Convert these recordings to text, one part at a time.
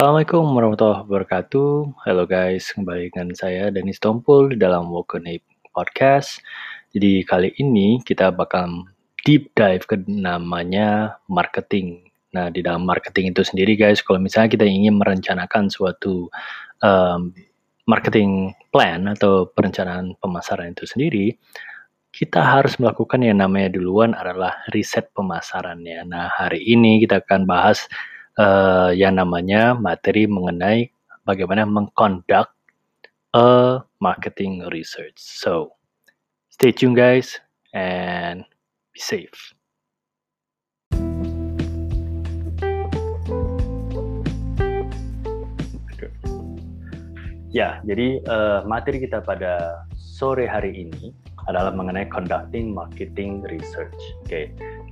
Assalamualaikum warahmatullahi wabarakatuh. Halo guys, kembali dengan saya Denis Tompul di dalam Woken Ape Podcast. Jadi kali ini kita bakal deep dive ke namanya marketing. Nah, di dalam marketing itu sendiri guys, kalau misalnya kita ingin merencanakan suatu um, marketing plan atau perencanaan pemasaran itu sendiri, kita harus melakukan yang namanya duluan adalah riset pemasarannya. Nah, hari ini kita akan bahas uh, yang namanya materi mengenai bagaimana mengconduct a marketing research. So, stay tuned guys and be safe. Ya, jadi uh, materi kita pada sore hari ini adalah mengenai conducting marketing research. Oke, okay.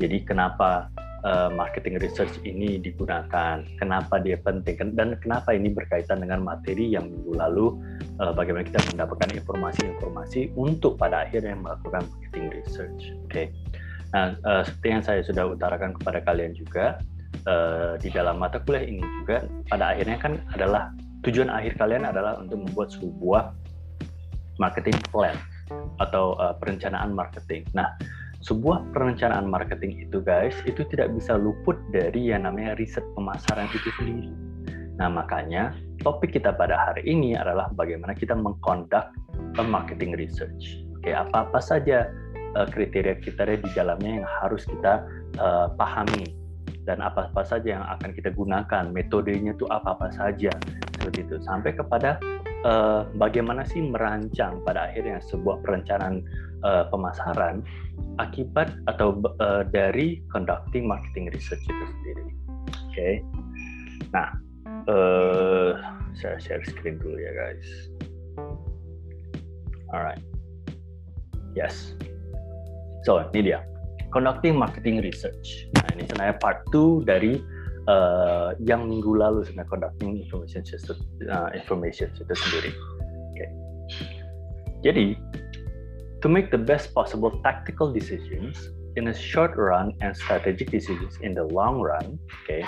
jadi kenapa uh, marketing research ini digunakan, kenapa dia penting, dan kenapa ini berkaitan dengan materi yang minggu lalu, uh, bagaimana kita mendapatkan informasi-informasi untuk pada akhirnya melakukan marketing research. Oke, okay. nah uh, seperti yang saya sudah utarakan kepada kalian juga di dalam mata kuliah ini juga, pada akhirnya kan adalah tujuan akhir kalian adalah untuk membuat sebuah marketing plan atau perencanaan marketing. Nah, sebuah perencanaan marketing itu guys itu tidak bisa luput dari yang namanya riset pemasaran itu sendiri. Nah makanya topik kita pada hari ini adalah bagaimana kita mengkondak marketing research. Oke apa-apa saja uh, kriteria kriteria di dalamnya yang harus kita uh, pahami dan apa-apa saja yang akan kita gunakan metodenya itu apa-apa saja seperti itu sampai kepada uh, bagaimana sih merancang pada akhirnya sebuah perencanaan uh, pemasaran akibat atau uh, dari conducting marketing research itu sendiri. Oke, okay. nah uh, saya share screen dulu ya guys. Alright, yes. So ini dia conducting marketing research. Nah ini sebenarnya part 2 dari uh, yang minggu lalu sebenarnya conducting information system uh, information itu sendiri. Okay. Jadi to make the best possible tactical decisions in a short run and strategic decisions in the long run, okay,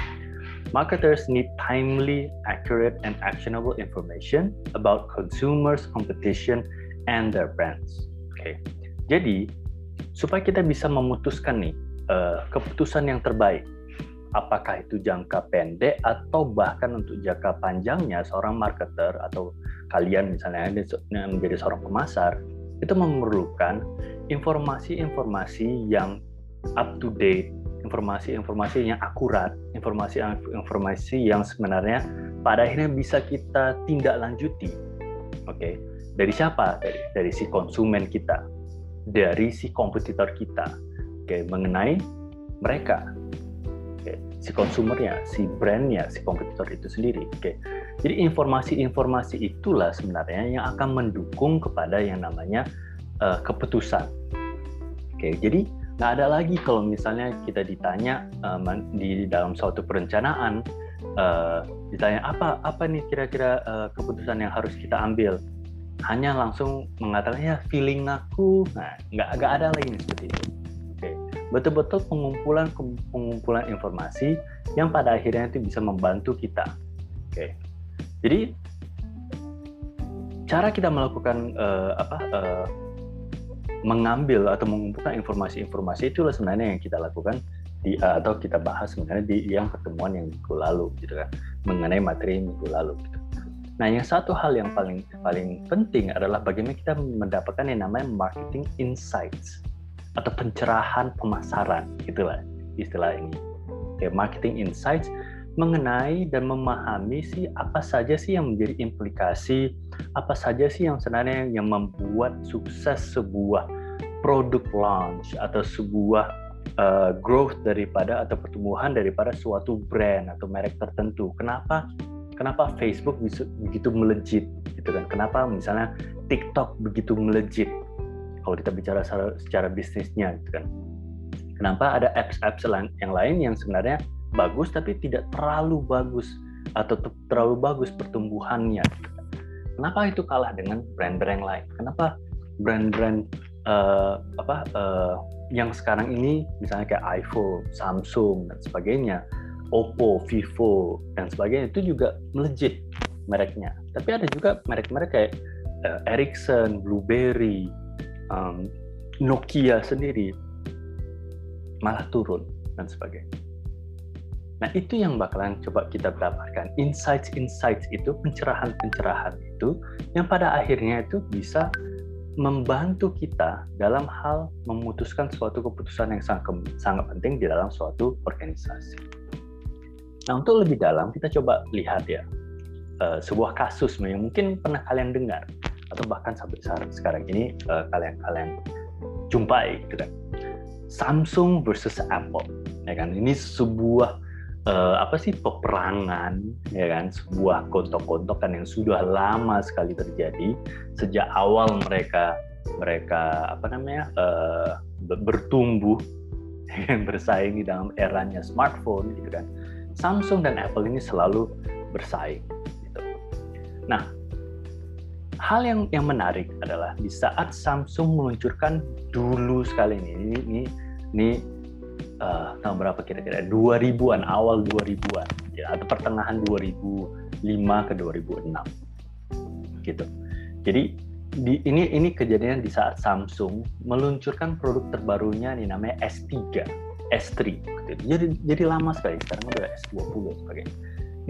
marketers need timely, accurate, and actionable information about consumers, competition, and their brands. Okay. Jadi, supaya kita bisa memutuskan nih uh, keputusan yang terbaik apakah itu jangka pendek atau bahkan untuk jangka panjangnya seorang marketer atau kalian misalnya menjadi seorang pemasar itu memerlukan informasi-informasi yang up to date, informasi-informasi yang akurat, informasi-informasi yang sebenarnya pada akhirnya bisa kita tindak lanjuti. Oke, okay? dari siapa? Dari dari si konsumen kita, dari si kompetitor kita. Oke, okay? mengenai mereka si konsumernya, si brandnya, si kompetitor itu sendiri. Oke, jadi informasi-informasi itulah sebenarnya yang akan mendukung kepada yang namanya uh, keputusan. Oke, jadi nggak ada lagi kalau misalnya kita ditanya um, di dalam suatu perencanaan, uh, ditanya apa apa nih kira-kira uh, keputusan yang harus kita ambil, hanya langsung mengatakan ya feeling aku, nah nggak nggak ada lagi seperti itu betul-betul pengumpulan pengumpulan informasi yang pada akhirnya itu bisa membantu kita. Oke, jadi cara kita melakukan uh, apa uh, mengambil atau mengumpulkan informasi-informasi itulah sebenarnya yang kita lakukan di uh, atau kita bahas sebenarnya di yang pertemuan yang minggu lalu gitu kan mengenai materi minggu lalu gitu. Nah, yang satu hal yang paling paling penting adalah bagaimana kita mendapatkan yang namanya marketing insights atau pencerahan pemasaran itulah istilah ini. Oke, marketing insights mengenai dan memahami sih apa saja sih yang menjadi implikasi, apa saja sih yang sebenarnya yang membuat sukses sebuah produk launch atau sebuah uh, growth daripada atau pertumbuhan daripada suatu brand atau merek tertentu. Kenapa? Kenapa Facebook begitu melejit gitu kan? Kenapa misalnya TikTok begitu melejit? Kalau kita bicara secara, secara bisnisnya gitu kan. Kenapa ada apps-apps yang lain yang sebenarnya bagus tapi tidak terlalu bagus atau terlalu bagus pertumbuhannya. Gitu kan. Kenapa itu kalah dengan brand-brand lain? Kenapa brand-brand uh, apa uh, yang sekarang ini misalnya kayak iPhone, Samsung dan sebagainya Oppo, Vivo dan sebagainya itu juga melejit mereknya. Tapi ada juga merek-merek kayak uh, Ericsson, BlueBerry, um, Nokia sendiri malah turun dan sebagainya. Nah itu yang bakalan coba kita dapatkan insights-insights itu pencerahan-pencerahan itu yang pada akhirnya itu bisa membantu kita dalam hal memutuskan suatu keputusan yang sangat sangat penting di dalam suatu organisasi. Nah untuk lebih dalam kita coba lihat ya uh, sebuah kasus yang mungkin pernah kalian dengar atau bahkan sampai sekarang ini uh, kalian kalian jumpai gitu kan. Samsung versus Apple ya kan ini sebuah uh, apa sih peperangan ya kan sebuah gontok-gontokan yang sudah lama sekali terjadi sejak awal mereka mereka apa namanya uh, bertumbuh yang bersaing di dalam eranya smartphone gitu kan Samsung dan Apple ini selalu bersaing gitu. Nah hal yang yang menarik adalah di saat Samsung meluncurkan dulu sekali ini ini ini, ini uh, tahun berapa kira-kira? 2000-an awal 2000-an ya atau pertengahan 2005 ke 2006 gitu. Jadi di, ini ini kejadian di saat Samsung meluncurkan produk terbarunya ini namanya S3 S3 gitu. jadi jadi lama sekali sekarang udah S20 sebagainya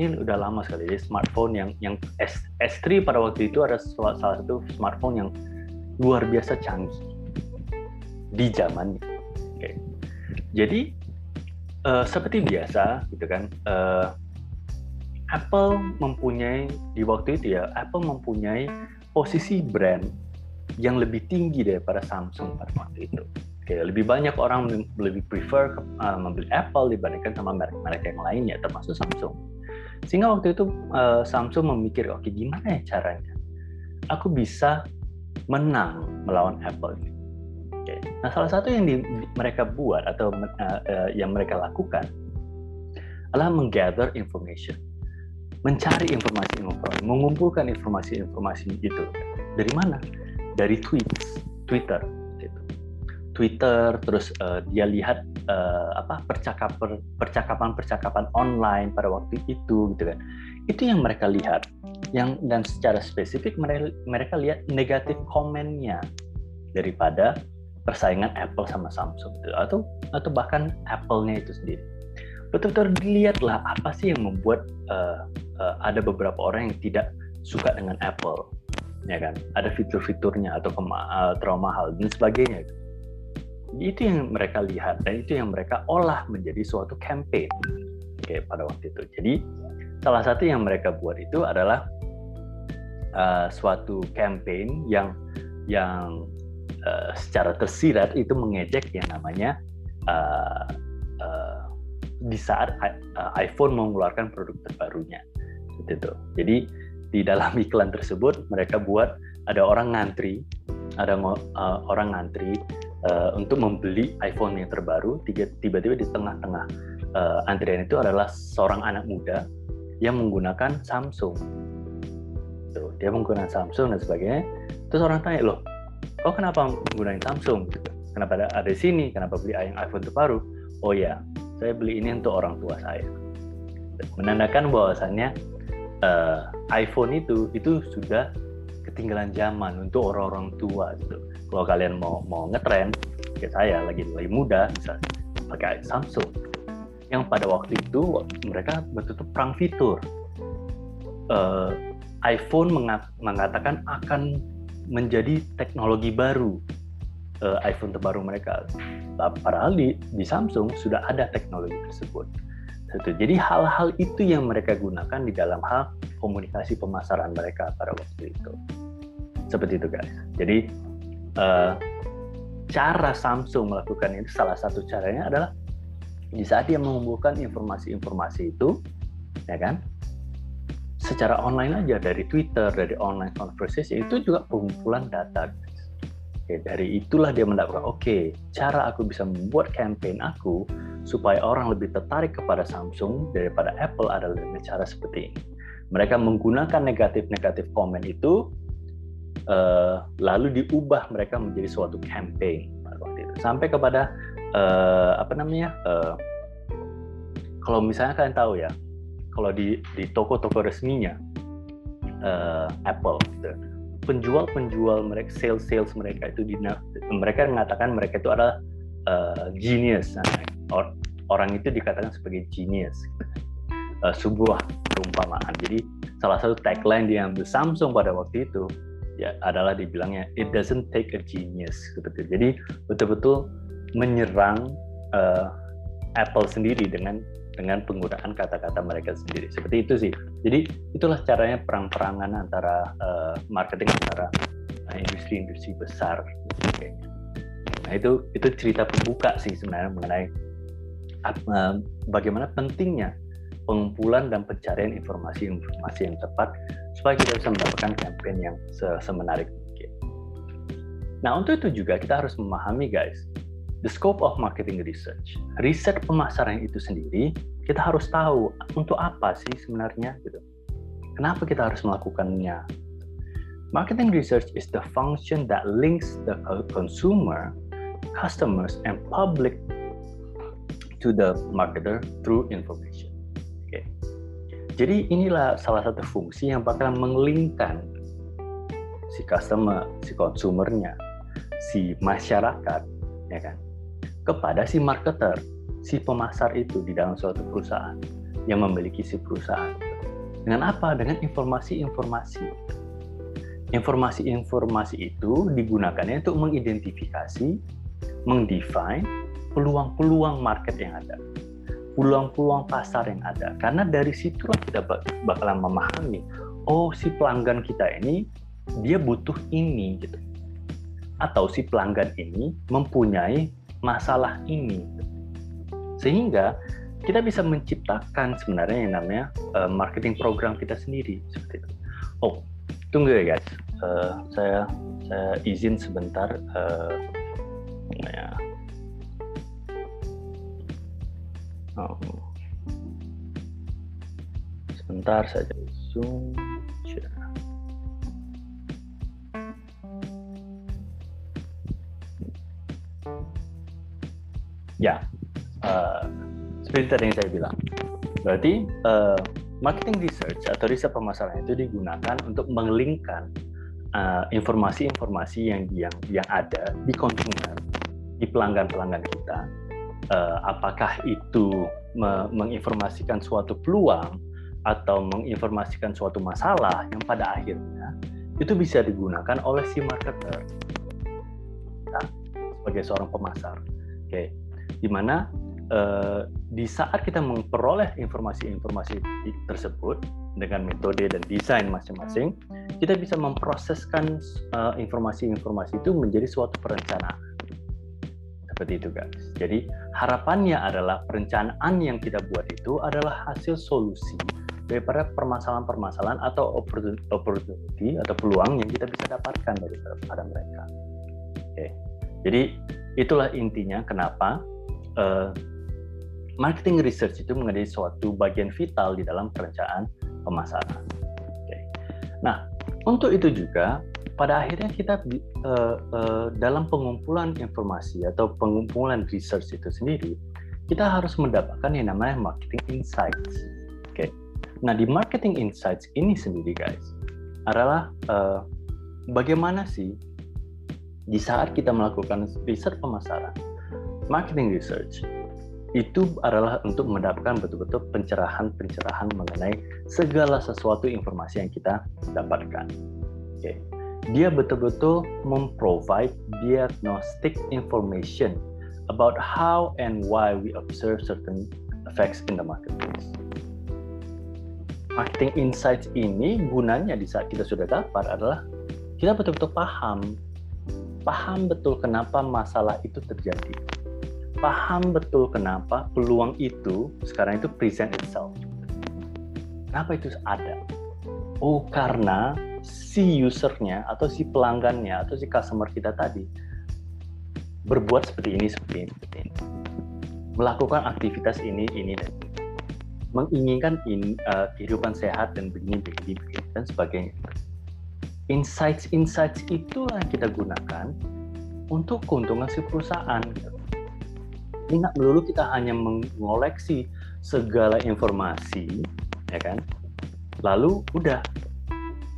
ini udah lama sekali jadi smartphone yang yang S, S3 pada waktu itu ada salah satu smartphone yang luar biasa canggih di zamannya okay. Jadi uh, seperti biasa gitu kan, uh, Apple mempunyai di waktu itu ya, Apple mempunyai posisi brand yang lebih tinggi daripada Samsung pada waktu itu. Oke, lebih banyak orang lebih prefer uh, membeli Apple dibandingkan sama merek-merek yang lainnya, termasuk Samsung. Sehingga waktu itu uh, Samsung memikir, oke okay, gimana ya caranya? Aku bisa menang melawan Apple. Okay. Nah, salah satu yang di, mereka buat atau uh, uh, yang mereka lakukan adalah menggather information, mencari informasi-informasi, mengumpulkan informasi-informasi itu dari mana? Dari tweets, Twitter. Twitter, terus uh, dia lihat uh, apa percakapan percakapan-percakapan online pada waktu itu, gitu kan? Itu yang mereka lihat, yang dan secara spesifik mereka mereka lihat negatif komennya daripada persaingan Apple sama Samsung itu atau atau bahkan Apple-nya itu sendiri. Betul-betul dilihatlah apa sih yang membuat uh, uh, ada beberapa orang yang tidak suka dengan Apple, ya kan? Ada fitur-fiturnya atau uh, terlalu mahal dan sebagainya. Itu yang mereka lihat dan itu yang mereka olah menjadi suatu campaign, oke pada waktu itu. Jadi salah satu yang mereka buat itu adalah uh, suatu campaign yang yang uh, secara tersirat itu mengejek yang namanya uh, uh, di saat iPhone mengeluarkan produk terbarunya. Gitu jadi di dalam iklan tersebut mereka buat ada orang ngantri ada uh, orang ngantri uh, untuk membeli iPhone yang terbaru tiba-tiba di tengah-tengah uh, antrian itu adalah seorang anak muda yang menggunakan Samsung. Tuh, dia menggunakan Samsung dan sebagainya. Terus orang tanya loh oh kenapa menggunakan Samsung? Gitu. Kenapa ada, ada di sini? Kenapa beli iPhone terbaru? Oh ya saya beli ini untuk orang tua saya. Menandakan bahwasannya uh, iPhone itu itu sudah ketinggalan zaman untuk orang-orang tua gitu kalau kalian mau mau ngetren kayak saya lagi lagi muda bisa pakai Samsung yang pada waktu itu mereka betul-betul perang fitur uh, iPhone mengatakan akan menjadi teknologi baru uh, iPhone terbaru mereka. Padahal di, di Samsung sudah ada teknologi tersebut. Jadi hal-hal itu yang mereka gunakan di dalam hal komunikasi pemasaran mereka pada waktu itu. Seperti itu guys. Jadi uh, cara Samsung melakukan itu salah satu caranya adalah di saat dia mengumpulkan informasi-informasi itu, ya kan, secara online aja dari Twitter, dari online conversation itu juga pengumpulan data. Oke, dari itulah dia mendapatkan, oke, okay, cara aku bisa membuat campaign aku supaya orang lebih tertarik kepada Samsung daripada Apple adalah dengan cara seperti ini. Mereka menggunakan negatif-negatif komen itu, uh, lalu diubah mereka menjadi suatu campaign pada waktu itu. Sampai kepada uh, apa namanya? Uh, kalau misalnya kalian tahu ya, kalau di di toko-toko resminya uh, Apple, gitu, penjual-penjual mereka, sales-sales mereka itu di, mereka mengatakan mereka itu adalah uh, genius. Nah, or, orang itu dikatakan sebagai genius, uh, sebuah perumpamaan. Jadi salah satu tagline yang Samsung pada waktu itu ya adalah dibilangnya it doesn't take a genius gitu. Jadi betul-betul menyerang uh, Apple sendiri dengan dengan penggunaan kata-kata mereka sendiri. Seperti itu sih. Jadi itulah caranya perang-perangan antara uh, marketing antara industri-industri uh, besar. Nah itu itu cerita pembuka sih sebenarnya mengenai uh, bagaimana pentingnya pengumpulan dan pencarian informasi-informasi yang tepat supaya kita bisa mendapatkan campaign yang semenarik mungkin. Nah, untuk itu juga kita harus memahami guys, the scope of marketing research. Riset pemasaran itu sendiri, kita harus tahu untuk apa sih sebenarnya gitu. Kenapa kita harus melakukannya? Marketing research is the function that links the consumer, customers, and public to the marketer through information. Oke. Jadi inilah salah satu fungsi yang bakal mengelingkan si customer, si konsumernya, si masyarakat, ya kan, kepada si marketer, si pemasar itu di dalam suatu perusahaan yang memiliki si perusahaan. Dengan apa? Dengan informasi-informasi. Informasi-informasi itu digunakannya untuk mengidentifikasi, mengdefine peluang-peluang market yang ada peluang-peluang pasar yang ada. Karena dari situlah kita bakalan memahami, oh si pelanggan kita ini dia butuh ini gitu. Atau si pelanggan ini mempunyai masalah ini. Sehingga kita bisa menciptakan sebenarnya yang namanya uh, marketing program kita sendiri seperti itu. Oh, tunggu ya guys. Uh, saya saya izin sebentar uh, ya Oh. Sebentar saja zoom. Ya, uh, seperti tadi yang saya bilang. Berarti uh, marketing research atau riset pemasaran itu digunakan untuk mengelingkan uh, informasi-informasi uh, yang yang yang ada di konsumen, di pelanggan-pelanggan kita uh, apakah itu me menginformasikan suatu peluang atau menginformasikan suatu masalah yang pada akhirnya itu bisa digunakan oleh si marketer nah, sebagai seorang pemasar. Oke, okay. di mana uh, di saat kita memperoleh informasi-informasi tersebut dengan metode dan desain masing-masing, kita bisa memproseskan uh, informasi-informasi itu menjadi suatu perencanaan seperti itu guys. Jadi harapannya adalah perencanaan yang kita buat itu adalah hasil solusi daripada permasalahan-permasalahan atau opportunity atau peluang yang kita bisa dapatkan dari pada mereka. Oke, jadi itulah intinya kenapa uh, marketing research itu menjadi suatu bagian vital di dalam perencanaan pemasaran. Oke. Nah, untuk itu juga pada akhirnya kita uh, uh, dalam pengumpulan informasi atau pengumpulan research itu sendiri kita harus mendapatkan yang namanya marketing insights. Oke. Okay. Nah di marketing insights ini sendiri guys adalah uh, bagaimana sih di saat kita melakukan riset pemasaran, marketing research itu adalah untuk mendapatkan betul-betul pencerahan-pencerahan mengenai segala sesuatu informasi yang kita dapatkan. Oke. Okay dia betul-betul memprovide diagnostic information about how and why we observe certain effects in the marketplace. Marketing insights ini gunanya di saat kita sudah dapat adalah kita betul-betul paham, paham betul kenapa masalah itu terjadi, paham betul kenapa peluang itu sekarang itu present itself. Kenapa itu ada? Oh, karena si usernya atau si pelanggannya atau si customer kita tadi berbuat seperti ini seperti ini seperti ini. Melakukan aktivitas ini ini dan ini. Menginginkan in, uh, kehidupan sehat dan begini begini begini dan sebagainya. Insights insights itulah yang kita gunakan untuk keuntungan si perusahaan. Ini nggak melulu kita hanya mengoleksi segala informasi, ya kan? Lalu udah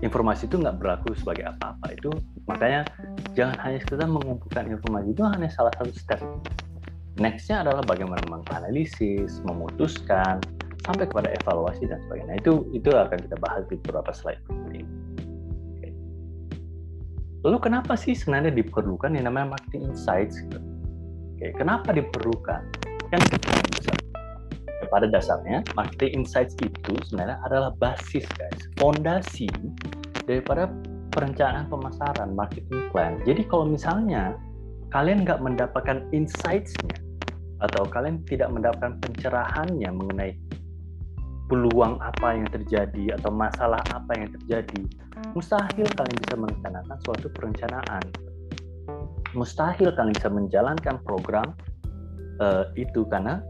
informasi itu nggak berlaku sebagai apa-apa. Itu makanya jangan hanya sekedar mengumpulkan informasi itu hanya salah satu step. Nextnya adalah bagaimana menganalisis memutuskan sampai kepada evaluasi dan sebagainya. Itu itu akan kita bahas di beberapa slide ini lalu kenapa sih sebenarnya diperlukan yang namanya marketing insights Oke, kenapa diperlukan? Kan besar pada dasarnya marketing insights itu sebenarnya adalah basis guys, fondasi daripada perencanaan pemasaran, marketing plan. Jadi kalau misalnya kalian nggak mendapatkan insights-nya atau kalian tidak mendapatkan pencerahannya mengenai peluang apa yang terjadi atau masalah apa yang terjadi, mustahil kalian bisa merencanakan suatu perencanaan. Mustahil kalian bisa menjalankan program uh, itu karena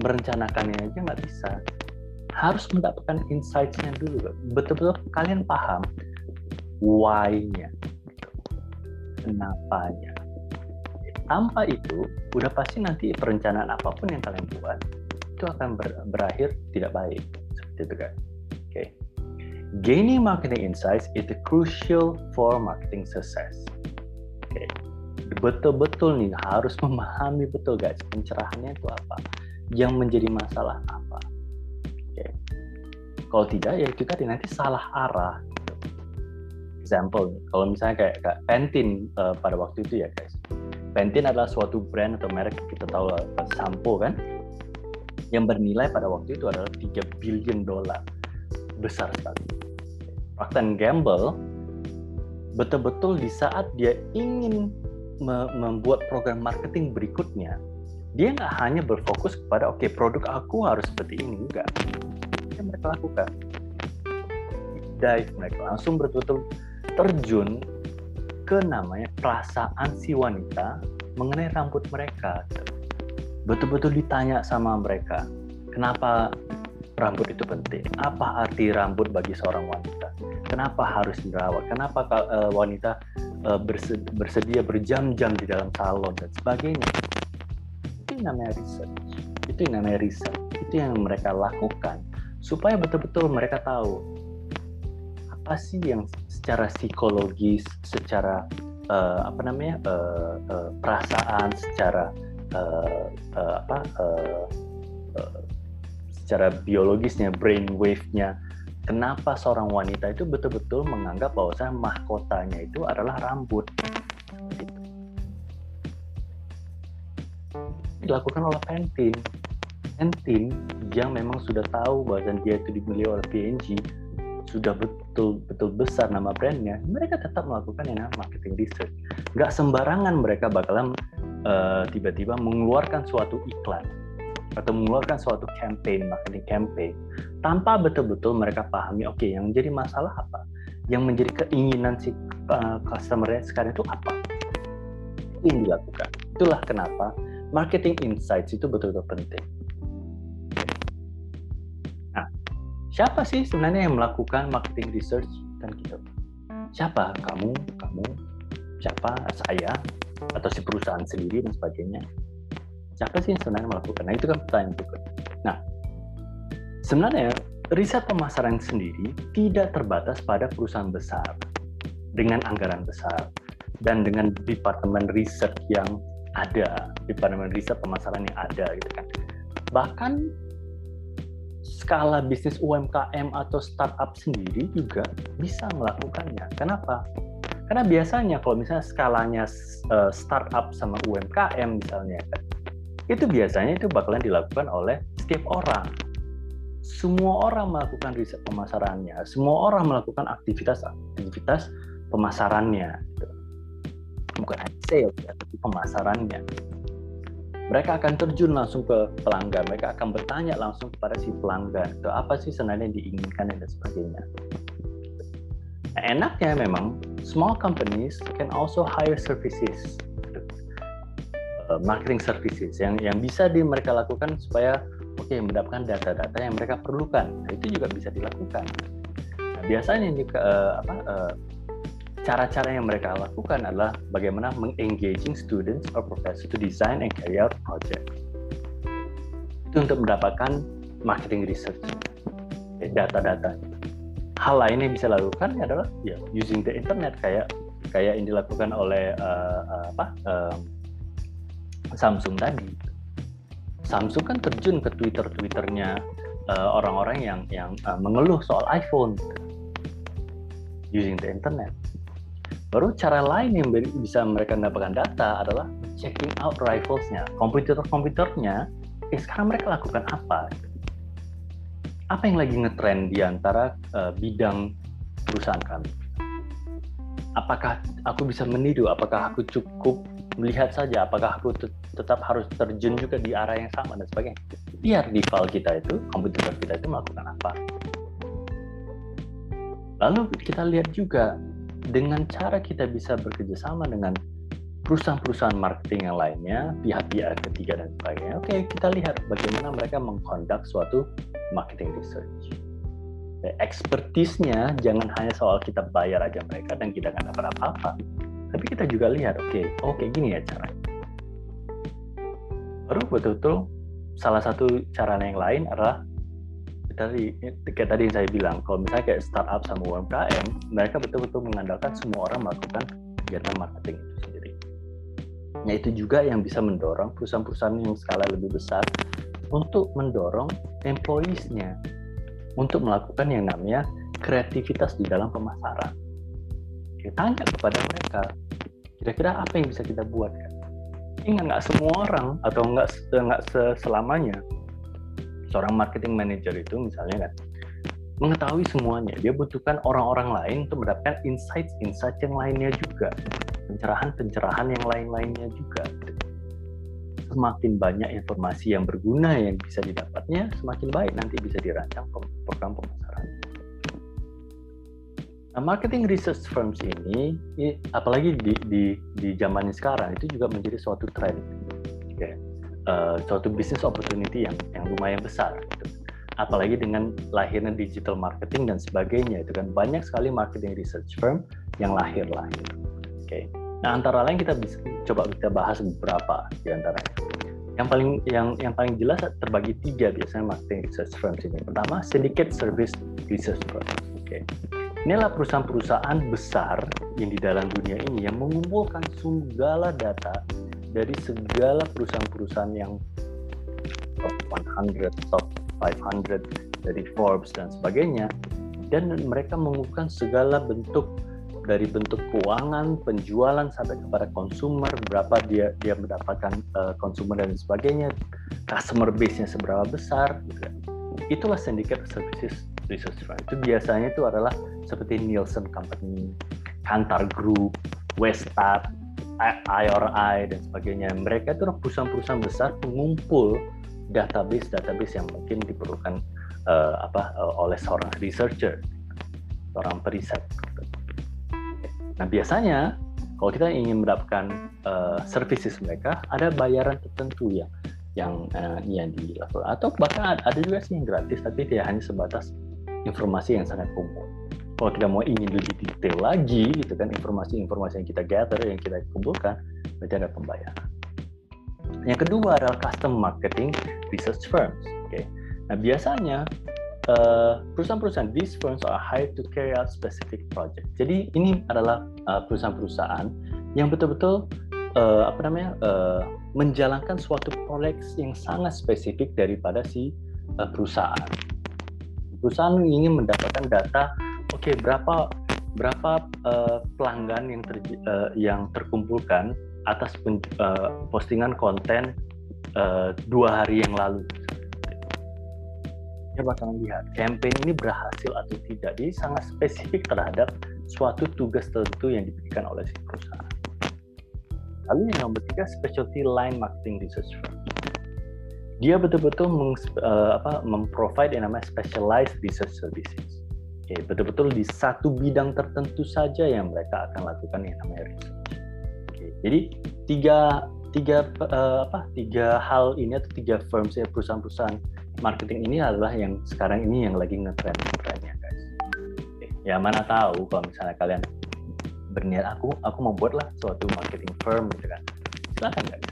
merencanakannya aja nggak bisa. Harus mendapatkan insights-nya dulu betul-betul kalian paham why-nya kenapanya. Tanpa itu udah pasti nanti perencanaan apa pun yang kalian buat itu akan ber berakhir tidak baik. Seperti itu kan oke. Okay. gaining marketing insights is crucial for marketing success. Oke. Okay. betul-betul nih harus memahami betul guys pencerahannya itu apa yang menjadi masalah apa. Okay. Kalau tidak ya tadi nanti salah arah. Example, kalau misalnya kayak, kayak Pantene uh, pada waktu itu ya guys. Pantene adalah suatu brand atau merek kita tahu uh, sampo kan, yang bernilai pada waktu itu adalah 3 billion dolar, besar sekali. Procter Gamble betul-betul di saat dia ingin me membuat program marketing berikutnya, dia nggak hanya berfokus kepada oke okay, produk aku harus seperti ini enggak. Yang mereka lakukan. Dive mereka langsung betul-betul terjun ke namanya perasaan si wanita mengenai rambut mereka. Betul-betul ditanya sama mereka kenapa rambut itu penting? Apa arti rambut bagi seorang wanita? Kenapa harus dirawat? Kenapa uh, wanita uh, bersedia berjam-jam di dalam salon dan sebagainya namanya research itu yang namanya riset itu yang mereka lakukan supaya betul-betul mereka tahu apa sih yang secara psikologis secara uh, apa namanya uh, uh, perasaan secara uh, uh, apa uh, uh, secara biologisnya brain wave-nya kenapa seorang wanita itu betul-betul menganggap bahwa mahkotanya itu adalah rambut dilakukan oleh Pantene. Pantene yang memang sudah tahu bahwa dia itu dibeli oleh P&G sudah betul betul besar nama brandnya, mereka tetap melakukan yang namanya marketing research. Nggak sembarangan mereka bakalan uh, tiba-tiba mengeluarkan suatu iklan atau mengeluarkan suatu campaign, marketing campaign, tanpa betul-betul mereka pahami, oke, okay, yang menjadi masalah apa, yang menjadi keinginan si uh, customer sekarang itu apa, yang dilakukan. Itulah kenapa marketing insights itu betul-betul penting. Nah, siapa sih sebenarnya yang melakukan marketing research kan gitu? Siapa? Kamu, kamu, siapa? Saya, atau si perusahaan sendiri dan sebagainya. Siapa sih yang sebenarnya melakukan? Nah, itu kan pertanyaan juga. Nah, sebenarnya riset pemasaran sendiri tidak terbatas pada perusahaan besar dengan anggaran besar dan dengan departemen riset yang ada di departemen riset pemasaran yang ada gitu kan. Bahkan skala bisnis UMKM atau startup sendiri juga bisa melakukannya. Kenapa? Karena biasanya kalau misalnya skalanya uh, startup sama UMKM misalnya itu biasanya itu bakalan dilakukan oleh setiap orang. Semua orang melakukan riset pemasarannya semua orang melakukan aktivitas aktivitas pemasarannya gitu. Bukan sales ya, tapi pemasarannya. Mereka akan terjun langsung ke pelanggan, mereka akan bertanya langsung kepada si pelanggan, ke apa sih sebenarnya yang diinginkan dan sebagainya. Nah, enaknya memang small companies can also hire services, uh, marketing services yang yang bisa di mereka lakukan supaya oke okay, mendapatkan data-data yang mereka perlukan. Nah, itu juga bisa dilakukan. Nah, biasanya juga uh, apa uh, cara-cara yang mereka lakukan adalah bagaimana mengengaging students or professors to design and carry out project. Itu untuk mendapatkan marketing research, data-data. Hal lain yang bisa lakukan adalah ya using the internet kayak kayak yang dilakukan oleh uh, apa uh, Samsung tadi. Samsung kan terjun ke Twitter Twitternya orang-orang uh, yang yang uh, mengeluh soal iPhone using the internet. Baru cara lain yang bisa mereka mendapatkan data adalah checking out rivals-nya, komputer-komputernya. Eh, sekarang mereka lakukan apa? Apa yang lagi ngetrend di antara uh, bidang perusahaan kami? apakah aku bisa meniru apakah aku cukup melihat saja apakah aku tetap harus terjun juga di arah yang sama dan sebagainya biar rival kita itu kompetitor kita itu melakukan apa lalu kita lihat juga dengan cara kita bisa bekerja sama dengan perusahaan-perusahaan marketing yang lainnya pihak-pihak ketiga dan sebagainya oke kita lihat bagaimana mereka mengkondak suatu marketing research. Expertise-nya jangan hanya soal kita bayar aja mereka dan kita nggak dapat apa-apa. Tapi kita juga lihat oke okay, oke okay, gini ya caranya baru betul-betul salah satu cara yang lain adalah tadi kayak tadi saya bilang kalau misalnya kayak startup sama UMKM mereka betul-betul mengandalkan semua orang melakukan kegiatan marketing itu sendiri nah itu juga yang bisa mendorong perusahaan-perusahaan yang skala lebih besar untuk mendorong employees-nya untuk melakukan yang namanya kreativitas di dalam pemasaran. Kita tanya kepada mereka, kira-kira apa yang bisa kita buat? Ingat nggak semua orang atau nggak nggak selamanya seorang marketing manager itu misalnya kan mengetahui semuanya. Dia butuhkan orang-orang lain untuk mendapatkan insight-insight yang lainnya juga, pencerahan-pencerahan yang lain-lainnya juga semakin banyak informasi yang berguna yang bisa didapatnya, semakin baik nanti bisa dirancang program pemasaran. Nah, marketing research firms ini, apalagi di, di, di zaman sekarang, itu juga menjadi suatu tren. Uh, suatu business opportunity yang, yang lumayan besar. Gitu. Apalagi dengan lahirnya digital marketing dan sebagainya, itu kan banyak sekali marketing research firm yang lahir-lahir. Oke. Okay. Nah, antara lain kita bisa coba kita bahas beberapa di antaranya. Yang paling yang yang paling jelas terbagi tiga biasanya marketing research firms ini. Pertama, syndicate service research firm. Oke. Okay. Inilah perusahaan-perusahaan besar yang di dalam dunia ini yang mengumpulkan segala data dari segala perusahaan-perusahaan yang top 100, top 500 dari Forbes dan sebagainya dan mereka mengumpulkan segala bentuk dari bentuk keuangan, penjualan sampai kepada konsumer, berapa dia dia mendapatkan uh, konsumer dan sebagainya, customer base-nya seberapa besar, gitu kan. Itulah syndicate services research firm. Itu biasanya itu adalah seperti Nielsen Company, Kantar Group, Westat, IRI dan sebagainya. Mereka itu perusahaan-perusahaan besar pengumpul database-database yang mungkin diperlukan uh, apa uh, oleh seorang researcher, seorang periset. Nah biasanya kalau kita ingin mendapatkan uh, services mereka, ada bayaran tertentu yang yang uh, yang dilakukan atau bahkan ada juga sih yang gratis tapi tidak hanya sebatas informasi yang sangat umum. Kalau kita mau ingin lebih detail lagi gitu kan informasi-informasi yang kita gather yang kita kumpulkan berarti ada pembayaran. Yang kedua adalah custom marketing research firms. Oke. Okay. Nah biasanya Eh, perusahaan-perusahaan these firms are hired to carry out specific project. Jadi ini adalah uh, perusahaan-perusahaan yang betul-betul uh, apa namanya uh, menjalankan suatu proyek yang sangat spesifik daripada si uh, perusahaan. Perusahaan ingin mendapatkan data, oke okay, berapa berapa uh, pelanggan yang ter, uh, yang terkumpulkan atas pen, uh, postingan konten uh, dua hari yang lalu dia bakalan lihat campaign ini berhasil atau tidak. Jadi sangat spesifik terhadap suatu tugas tertentu yang diberikan oleh si perusahaan. Lalu yang nomor tiga, specialty line marketing research firm. Dia betul-betul meng, uh, apa, memprovide yang namanya specialized research services. Betul-betul di satu bidang tertentu saja yang mereka akan lakukan yang namanya research. Oke, jadi tiga tiga uh, apa tiga hal ini atau tiga firms ya perusahaan-perusahaan marketing ini adalah yang sekarang ini yang lagi ngetren trennya guys. Oke. Ya mana tahu kalau misalnya kalian berniat aku aku mau buatlah suatu marketing firm gitu kan. Silakan guys.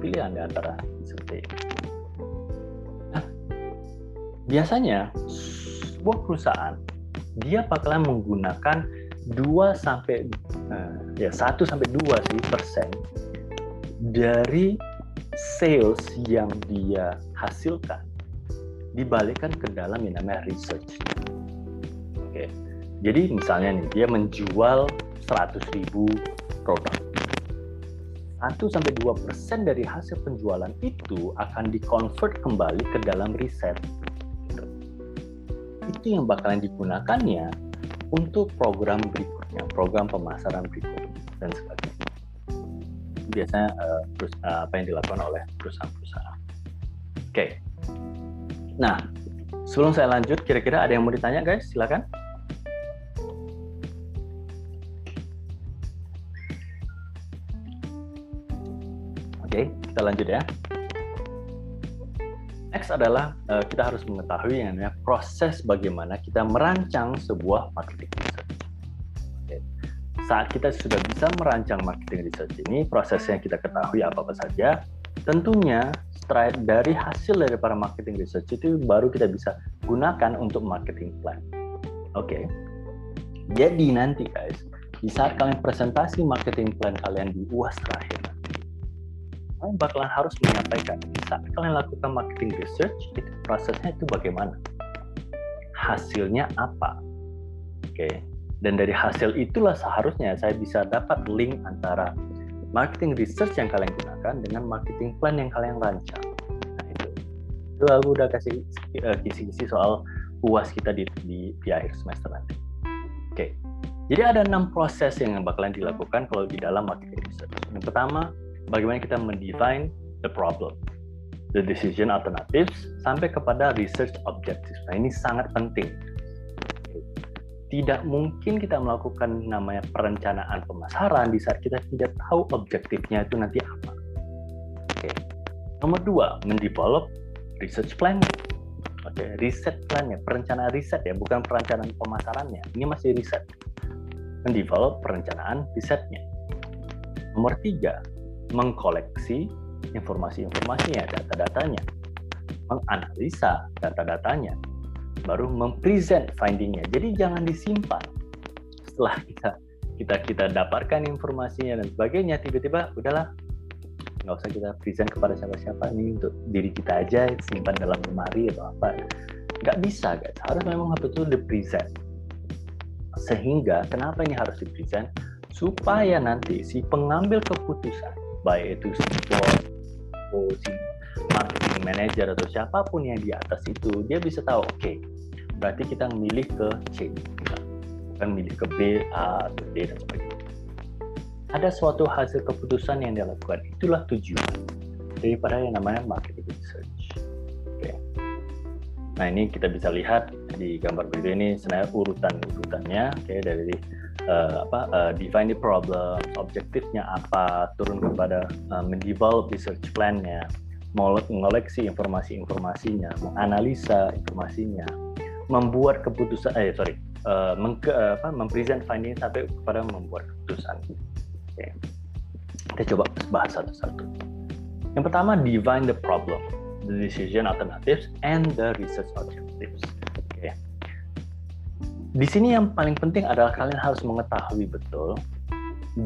Pilih anda antara seperti ini. Biasanya sebuah perusahaan dia bakalan menggunakan 2 sampai uh, ya 1 sampai 2 sih persen dari sales yang dia hasilkan dibalikkan ke dalam yang namanya research. Oke. Jadi misalnya nih dia menjual 100.000 produk. 1 sampai 2 persen dari hasil penjualan itu akan dikonvert kembali ke dalam riset. Itu yang bakalan digunakannya untuk program berikutnya, program pemasaran berikutnya dan sebagainya. Biasanya uh, apa yang dilakukan oleh perusahaan-perusahaan. Oke. Okay. Nah, sebelum saya lanjut, kira-kira ada yang mau ditanya, guys? Silakan. Oke, kita lanjut ya. Next adalah uh, kita harus mengetahui yang namanya proses bagaimana kita merancang sebuah marketing research. Saat kita sudah bisa merancang marketing research ini, prosesnya kita ketahui apa-apa saja. Tentunya dari hasil dari para marketing research itu baru kita bisa gunakan untuk marketing plan. Oke. Okay. Jadi nanti guys, di saat kalian presentasi marketing plan kalian di UAS terakhir, kalian bakalan harus menyampaikan saat kalian lakukan marketing research itu prosesnya itu bagaimana hasilnya apa? Oke dan dari hasil itulah seharusnya saya bisa dapat link antara marketing research yang kalian gunakan dengan marketing plan yang kalian rancang. Nah itu. Itu aku udah kasih uh, kisi-kisi soal uas kita di, di, di akhir semester nanti. Oke jadi ada enam proses yang bakalan dilakukan kalau di dalam marketing research. Yang pertama bagaimana kita mendefine the problem, the decision alternatives, sampai kepada research objectives. Nah ini sangat penting. Tidak mungkin kita melakukan namanya perencanaan pemasaran di saat kita tidak tahu objektifnya itu nanti apa. Oke. Nomor dua, mendevelop research plan. Oke, riset plan ya, perencanaan riset ya, bukan perencanaan pemasarannya. Ini masih riset. Mendevelop perencanaan risetnya. Nomor tiga, mengkoleksi informasi-informasinya, data-datanya, menganalisa data-datanya, baru mempresent findingnya. Jadi jangan disimpan. Setelah kita kita kita dapatkan informasinya dan sebagainya, tiba-tiba udahlah nggak usah kita present kepada siapa-siapa. Ini untuk diri kita aja simpan dalam lemari atau apa. Nggak bisa guys. Harus memang betul di present sehingga kenapa ini harus di present supaya nanti si pengambil keputusan baik itu support atau si marketing manager atau siapa pun yang di atas itu dia bisa tahu oke okay, berarti kita milih ke C bukan milih ke B A atau D dan sebagainya. Ada suatu hasil keputusan yang dia lakukan. Itulah tujuan daripada yang namanya marketing research. Nah ini kita bisa lihat di gambar berikut ini sebenarnya urutan urutannya oke okay, dari uh, apa uh, define the problem, objektifnya apa, turun kepada uh, mendevelop research plan-nya, mengoleksi informasi-informasinya, menganalisa informasinya, membuat keputusan, eh sorry, uh, mengke, uh, apa, mempresent finding sampai kepada membuat keputusan. Okay. Kita coba bahas satu-satu. Yang pertama, define the problem, the decision alternatives, and the research objectives di sini yang paling penting adalah kalian harus mengetahui betul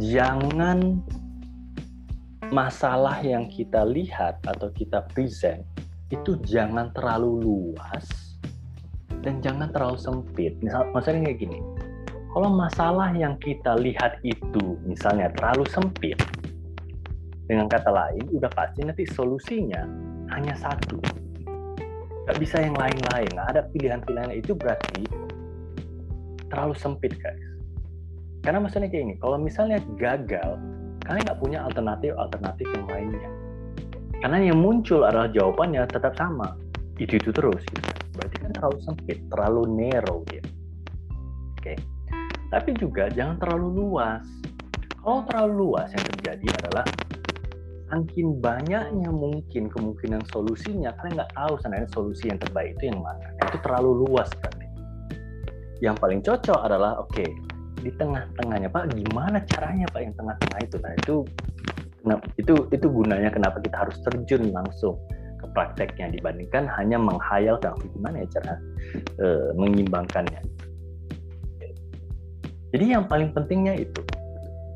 jangan masalah yang kita lihat atau kita present itu jangan terlalu luas dan jangan terlalu sempit. Misal, maksudnya kayak gini, kalau masalah yang kita lihat itu misalnya terlalu sempit, dengan kata lain, udah pasti nanti solusinya hanya satu. Gak bisa yang lain-lain. Nah, ada pilihan-pilihan itu berarti terlalu sempit guys karena maksudnya kayak ini kalau misalnya gagal kalian nggak punya alternatif alternatif yang lainnya karena yang muncul adalah jawabannya tetap sama itu itu terus gitu. berarti kan terlalu sempit terlalu narrow gitu oke okay. tapi juga jangan terlalu luas kalau terlalu luas yang terjadi adalah Angkin banyaknya mungkin kemungkinan solusinya kalian nggak tahu sebenarnya solusi yang terbaik itu yang mana. Itu terlalu luas kan yang paling cocok adalah oke okay, di tengah-tengahnya Pak gimana caranya Pak yang tengah-tengah itu? Nah itu itu itu gunanya kenapa kita harus terjun langsung ke prakteknya dibandingkan hanya menghayalkan gimana ya cara uh, mengimbangkannya. Jadi yang paling pentingnya itu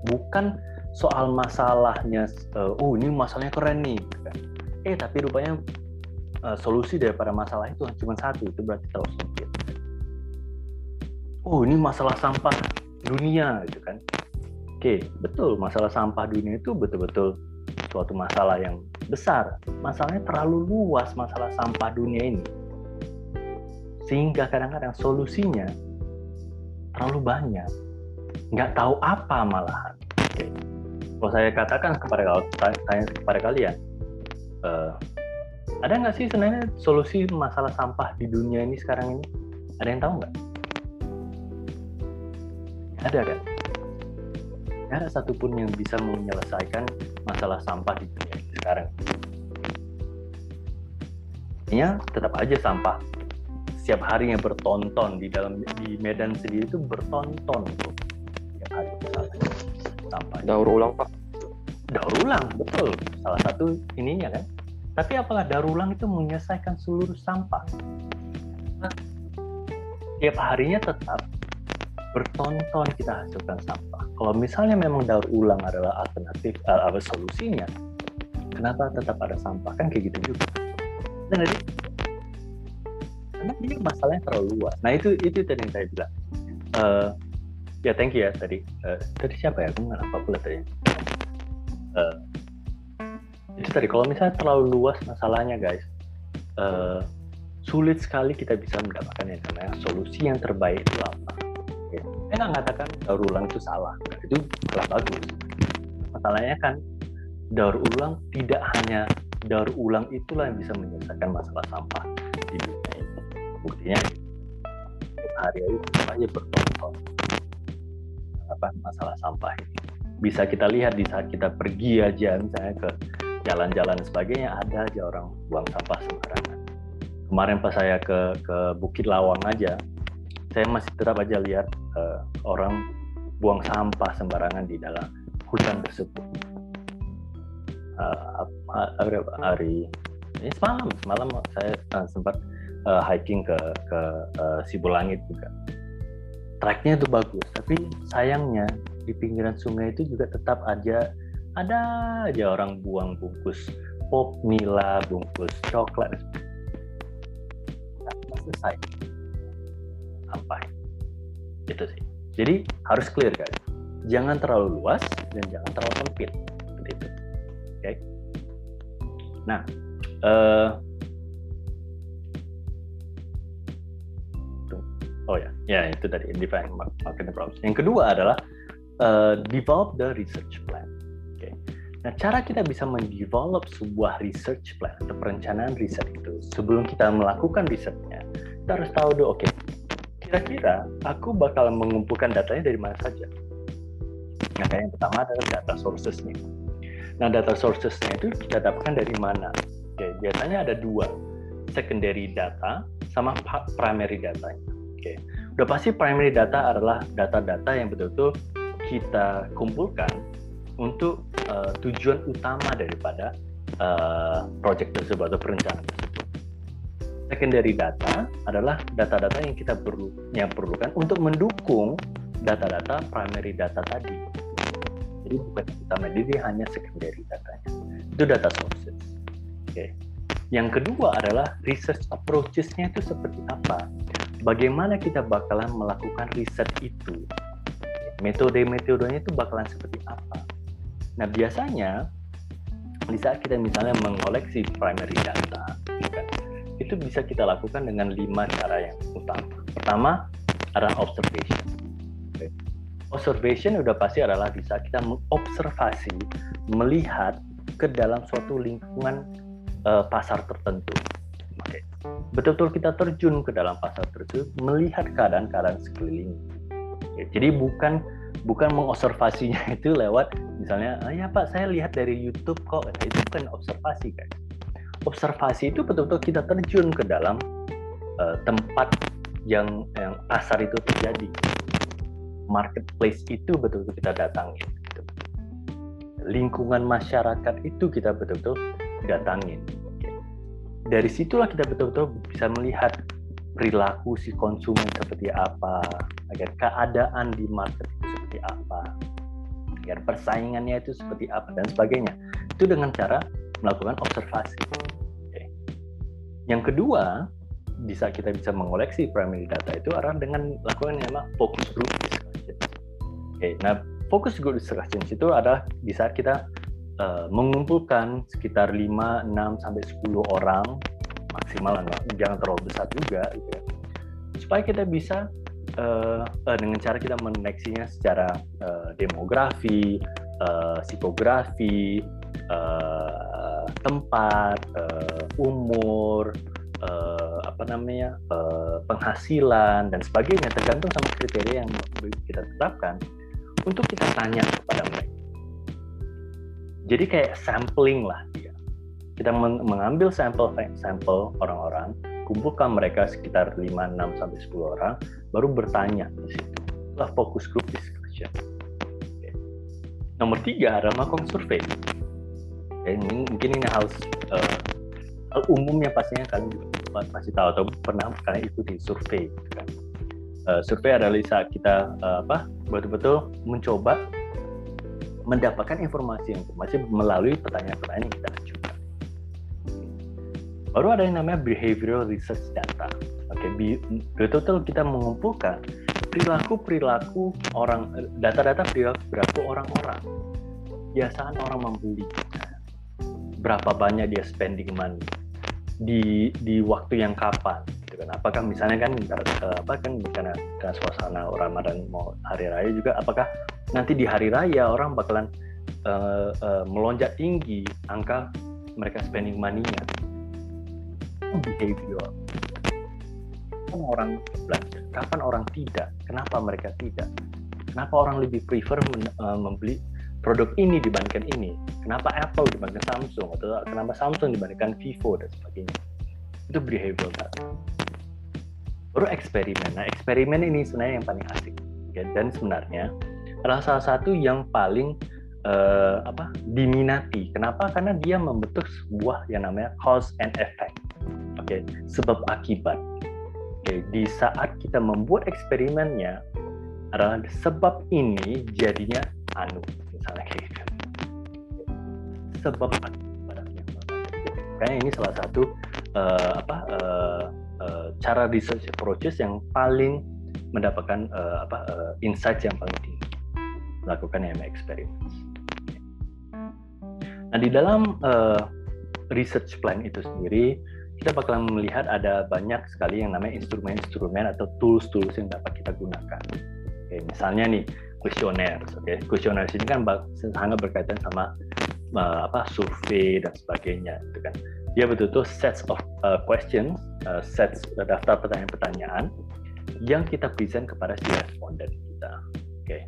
bukan soal masalahnya, uh, oh ini masalahnya keren nih, gitu kan. eh tapi rupanya uh, solusi daripada masalah itu cuma satu, itu berarti terlalu sempit. Oh ini masalah sampah dunia, gitu kan. Oke, betul masalah sampah dunia itu betul-betul suatu masalah yang besar. Masalahnya terlalu luas masalah sampah dunia ini. Sehingga kadang-kadang solusinya terlalu banyak. Nggak tahu apa malahan. Kalau saya katakan kepada tanya kepada kalian, uh, ada nggak sih sebenarnya solusi masalah sampah di dunia ini sekarang ini? Ada yang tahu nggak? Ada kan? Tidak ada satupun yang bisa menyelesaikan masalah sampah di dunia ini sekarang. Artinya tetap aja sampah setiap harinya bertonton di dalam di Medan sendiri itu bertonton tuh setiap hari sampah. Daur ulang pak. Daur ulang betul salah satu ininya kan. Tapi apakah daur ulang itu menyelesaikan seluruh sampah? Nah, tiap harinya tetap bertonton kita hasilkan sampah. Kalau misalnya memang daur ulang adalah alternatif uh, solusinya, kenapa tetap ada sampah kan kayak gitu juga. Dan jadi karena ini masalahnya terlalu luas. Nah itu itu tadi yang saya bilang. Uh, ya thank you ya tadi. Uh, tadi siapa ya? Aku nggak apa pula tadi. Uh, itu tadi kalau misalnya terlalu luas masalahnya guys, uh, sulit sekali kita bisa mendapatkan yang namanya solusi yang terbaik itu apa saya nggak mengatakan daur ulang itu salah itu telah bagus masalahnya kan daur ulang tidak hanya daur ulang itulah yang bisa menyelesaikan masalah sampah di dunia ini buktinya hari ini aja bertonton masalah sampah ini bisa kita lihat di saat kita pergi aja misalnya ke jalan-jalan sebagainya ada aja orang buang sampah sembarangan kemarin pas saya ke ke Bukit Lawang aja saya masih tetap aja lihat uh, orang buang sampah sembarangan di dalam hutan tersebut. Uh, hari ini semalam semalam saya uh, sempat uh, hiking ke ke uh, Sibulangit juga. Treknya itu bagus, tapi sayangnya di pinggiran sungai itu juga tetap aja ada aja orang buang bungkus pop mila, bungkus coklat. Nah, selesai. Sampai itu sih. Jadi harus clear guys. Jangan terlalu luas dan jangan terlalu sempit. Seperti itu. Oke? Okay? nah uh, oh ya ya itu tadi define market problems yang kedua adalah uh, develop the research plan oke okay? Nah, cara kita bisa mendevelop sebuah research plan atau perencanaan riset itu sebelum kita melakukan risetnya, kita harus tahu dulu, oke, okay, kira-kira aku bakal mengumpulkan datanya dari mana saja. Nah, yang pertama adalah data sources-nya. Nah, data sources-nya itu kita dapatkan dari mana? Oke, biasanya ada dua, secondary data sama primary data. Oke, udah pasti primary data adalah data-data yang betul-betul kita kumpulkan untuk uh, tujuan utama daripada uh, project tersebut atau perencanaan tersebut secondary data adalah data-data yang kita perlu yang perlukan untuk mendukung data-data primary data tadi. Jadi bukan utama, jadi hanya secondary datanya. Itu data sources. Oke. Okay. Yang kedua adalah research approaches-nya itu seperti apa? Bagaimana kita bakalan melakukan riset itu? Metode-metodenya itu bakalan seperti apa? Nah, biasanya di saat kita misalnya mengoleksi primary data, itu bisa kita lakukan dengan lima cara yang utama. Pertama adalah observation. Observation udah pasti adalah bisa kita mengobservasi, melihat ke dalam suatu lingkungan uh, pasar tertentu. Betul-betul kita terjun ke dalam pasar tersebut, melihat keadaan-keadaan sekeliling. Okay. Jadi bukan bukan mengobservasinya itu lewat misalnya, ah, ya Pak saya lihat dari YouTube kok, nah, itu bukan observasi kan observasi itu betul-betul kita terjun ke dalam uh, tempat yang yang pasar itu terjadi marketplace itu betul-betul kita datangin gitu. lingkungan masyarakat itu kita betul-betul datangin dari situlah kita betul-betul bisa melihat perilaku si konsumen seperti apa, agar keadaan di market itu seperti apa, agar persaingannya itu seperti apa dan sebagainya. Itu dengan cara melakukan observasi. Okay. Yang kedua, bisa kita bisa mengoleksi primary data itu adalah dengan lakukan yang namanya focus group discussion. Okay. Nah, focus group discussion itu adalah di saat kita uh, mengumpulkan sekitar 5, 6 sampai 10 orang maksimal jangan terlalu besar juga gitu ya. Supaya kita bisa uh, uh, dengan cara kita meneksinya secara uh, demografi, uh, psikografi, uh, tempat, uh, umur, uh, apa namanya uh, penghasilan dan sebagainya tergantung sama kriteria yang kita tetapkan untuk kita tanya kepada mereka. Jadi kayak sampling lah dia. Kita mengambil sampel sampel orang-orang, kumpulkan mereka sekitar 5, 6 sampai 10 orang, baru bertanya di situ. Itulah fokus group discussion. Oke. Nomor tiga adalah melakukan survei. Oke, ini, mungkin ini harus uh, hal umumnya pastinya kalian juga pasti tahu atau pernah kalian ikuti survei. Kan. Uh, survei adalah saat kita uh, apa betul-betul mencoba mendapatkan informasi-informasi melalui pertanyaan-pertanyaan yang kita ajukan. Baru ada yang namanya behavioral research data. Oke, okay, betul-betul kita mengumpulkan perilaku-perilaku orang, data-data perilaku orang-orang. Biasaan orang membeli, berapa banyak dia spending money, di di waktu yang kapan, kan? Apakah misalnya kan, eh, apa kan karena, karena suasana Ramadan mau hari raya juga, apakah nanti di hari raya orang bakalan uh, uh, melonjak tinggi angka mereka spending money-nya. Behavior. Kapan orang belanja? Kapan orang tidak? Kenapa mereka tidak? Kenapa orang lebih prefer men, uh, membeli produk ini dibandingkan ini? Kenapa Apple dibandingkan Samsung? Atau kenapa Samsung dibandingkan Vivo dan sebagainya? Itu behavior data. Baru eksperimen. Nah, eksperimen ini sebenarnya yang paling asik. Ya, dan sebenarnya adalah salah satu yang paling uh, apa diminati. Kenapa? Karena dia membentuk sebuah yang namanya cause and effect. Oke, okay? sebab akibat. Oke, okay? di saat kita membuat eksperimennya adalah sebab ini jadinya anu, misalnya kayak gitu. Sebab akibat Kayaknya ini salah satu uh, apa uh, uh, cara research approaches yang paling mendapatkan uh, apa uh, insight yang paling tinggi melakukan EMA experiments. Nah di dalam uh, research plan itu sendiri kita bakalan melihat ada banyak sekali yang namanya instrumen-instrumen atau tools-tools yang dapat kita gunakan. Oke, misalnya nih kuesioner, oke, kuesioner ini kan sangat berkaitan sama uh, apa survei dan sebagainya, gitu kan. Dia betul-betul sets of uh, questions, uh, sets uh, daftar pertanyaan-pertanyaan yang kita present kepada si responden kita. Oke, okay.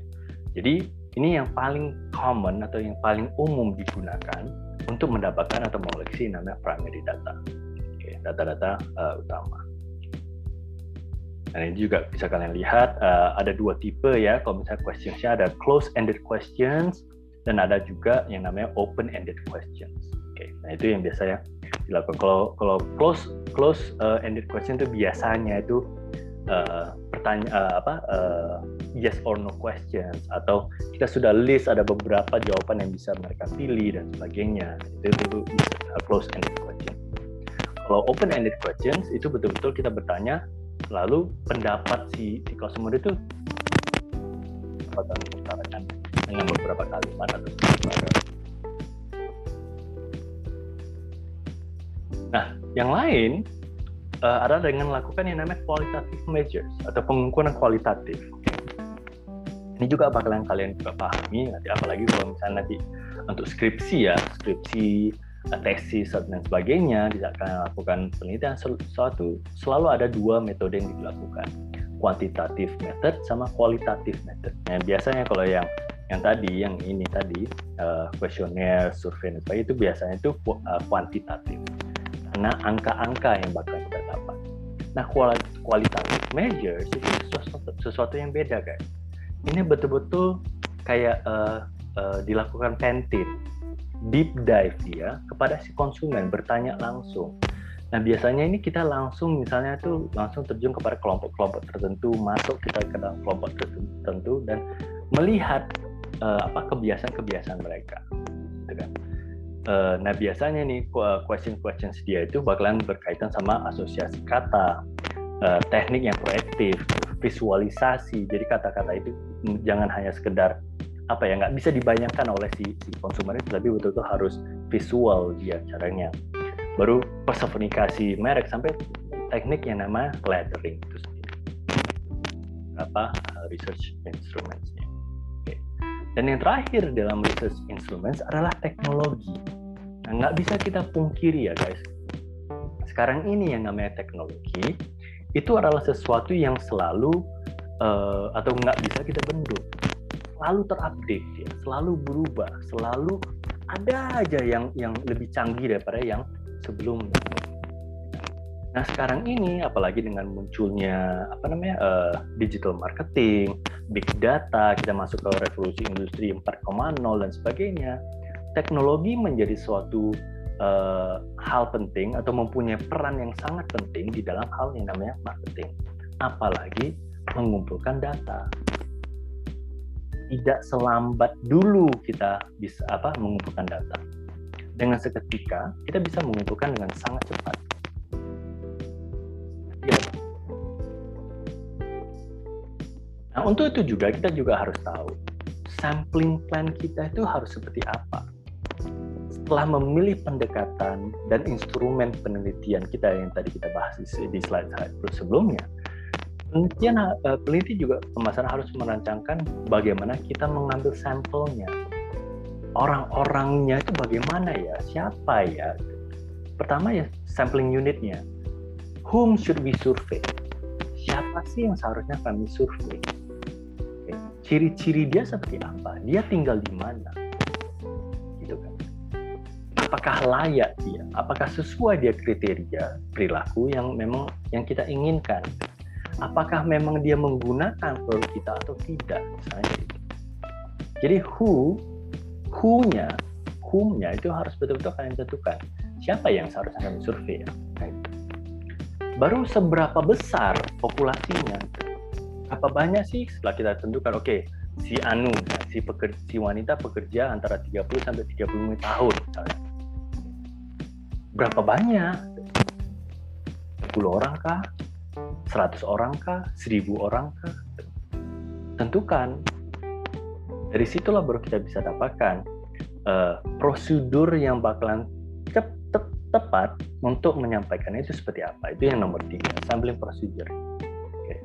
Jadi ini yang paling common atau yang paling umum digunakan untuk mendapatkan atau mengoleksi namanya primary data, data-data uh, utama. Dan ini juga bisa kalian lihat uh, ada dua tipe ya. Kalau misalnya questionsnya ada close-ended questions dan ada juga yang namanya open-ended questions. Oke, nah itu yang biasanya dilakukan. Kalau kalau close close uh, ended question itu biasanya itu uh, pertanyaan uh, apa uh, yes or no questions. Atau kita sudah list ada beberapa jawaban yang bisa mereka pilih dan sebagainya. Itu itu close ended question. Kalau open ended questions itu betul-betul kita bertanya lalu pendapat si si customer itu dapat mengutarakan dengan beberapa kalimat atau beberapa Nah, yang lain uh, adalah dengan melakukan yang namanya qualitative measures atau pengukuran kualitatif. Ini juga bakalan kalian juga pahami nanti apalagi kalau misalnya nanti untuk skripsi ya, skripsi, eh, tesis dan sebagainya, tidak akan lakukan penelitian sesuatu, selalu ada dua metode yang dilakukan, kuantitatif method sama kualitatif method. Nah, biasanya kalau yang yang tadi, yang ini tadi, kuesioner, uh, survei dan sebagainya itu biasanya itu uh, kuantitatif karena angka-angka yang bakal kita dapat. Nah, kualitatif measures itu sesuatu, sesuatu yang beda, guys. Ini betul-betul kayak uh, uh, dilakukan pentin, deep dive dia kepada si konsumen, bertanya langsung. Nah biasanya ini kita langsung misalnya tuh langsung terjun kepada kelompok-kelompok tertentu, masuk kita ke dalam kelompok tertentu dan melihat uh, apa kebiasaan-kebiasaan mereka, gitu kan. Uh, nah biasanya nih question-questions dia itu bakalan berkaitan sama asosiasi kata, uh, teknik yang proaktif, visualisasi. Jadi kata-kata itu jangan hanya sekedar apa ya nggak bisa dibayangkan oleh si, si konsumen itu, tapi betul-betul harus visual dia caranya baru personifikasi merek sampai teknik yang nama lettering itu sendiri apa research instruments-nya. Dan yang terakhir dalam research instruments adalah teknologi. Nah, nggak bisa kita pungkiri ya guys. Sekarang ini yang namanya teknologi itu adalah sesuatu yang selalu uh, atau nggak bisa kita bendung. Selalu terupdate ya, selalu berubah, selalu ada aja yang yang lebih canggih daripada yang sebelumnya. Nah sekarang ini apalagi dengan munculnya apa namanya uh, digital marketing, big data, kita masuk ke revolusi industri 4.0 dan sebagainya, teknologi menjadi suatu uh, hal penting atau mempunyai peran yang sangat penting di dalam hal yang namanya marketing. Apalagi mengumpulkan data. Tidak selambat dulu kita bisa apa mengumpulkan data dengan seketika kita bisa mengumpulkan dengan sangat cepat. Nah, untuk itu juga kita juga harus tahu sampling plan kita itu harus seperti apa. Setelah memilih pendekatan dan instrumen penelitian kita yang tadi kita bahas di slide sebelumnya, penelitian eh, peneliti juga pemasaran harus merancangkan bagaimana kita mengambil sampelnya. Orang-orangnya itu bagaimana ya? Siapa ya? Pertama ya sampling unitnya whom should we survey? Siapa sih yang seharusnya kami survei ciri-ciri dia seperti apa? Dia tinggal di mana? Gitu kan. Apakah layak dia? Apakah sesuai dia kriteria perilaku yang memang yang kita inginkan? Apakah memang dia menggunakan produk kita atau tidak? Misalnya gitu. jadi who who-nya, whom-nya itu harus betul-betul kalian tentukan. Siapa yang seharusnya kalian survei ya? Baru seberapa besar populasinya? Apa banyak sih setelah kita tentukan, oke, okay, si Anu, si, pekerja, si wanita pekerja antara 30 sampai 35 tahun misalnya. Berapa banyak? 10 orang kah? 100 orang kah? 1000 orang kah? Tentukan dari situlah baru kita bisa dapatkan uh, prosedur yang bakalan tepat untuk menyampaikannya itu seperti apa. Itu yang nomor tiga, sampling procedure. Okay.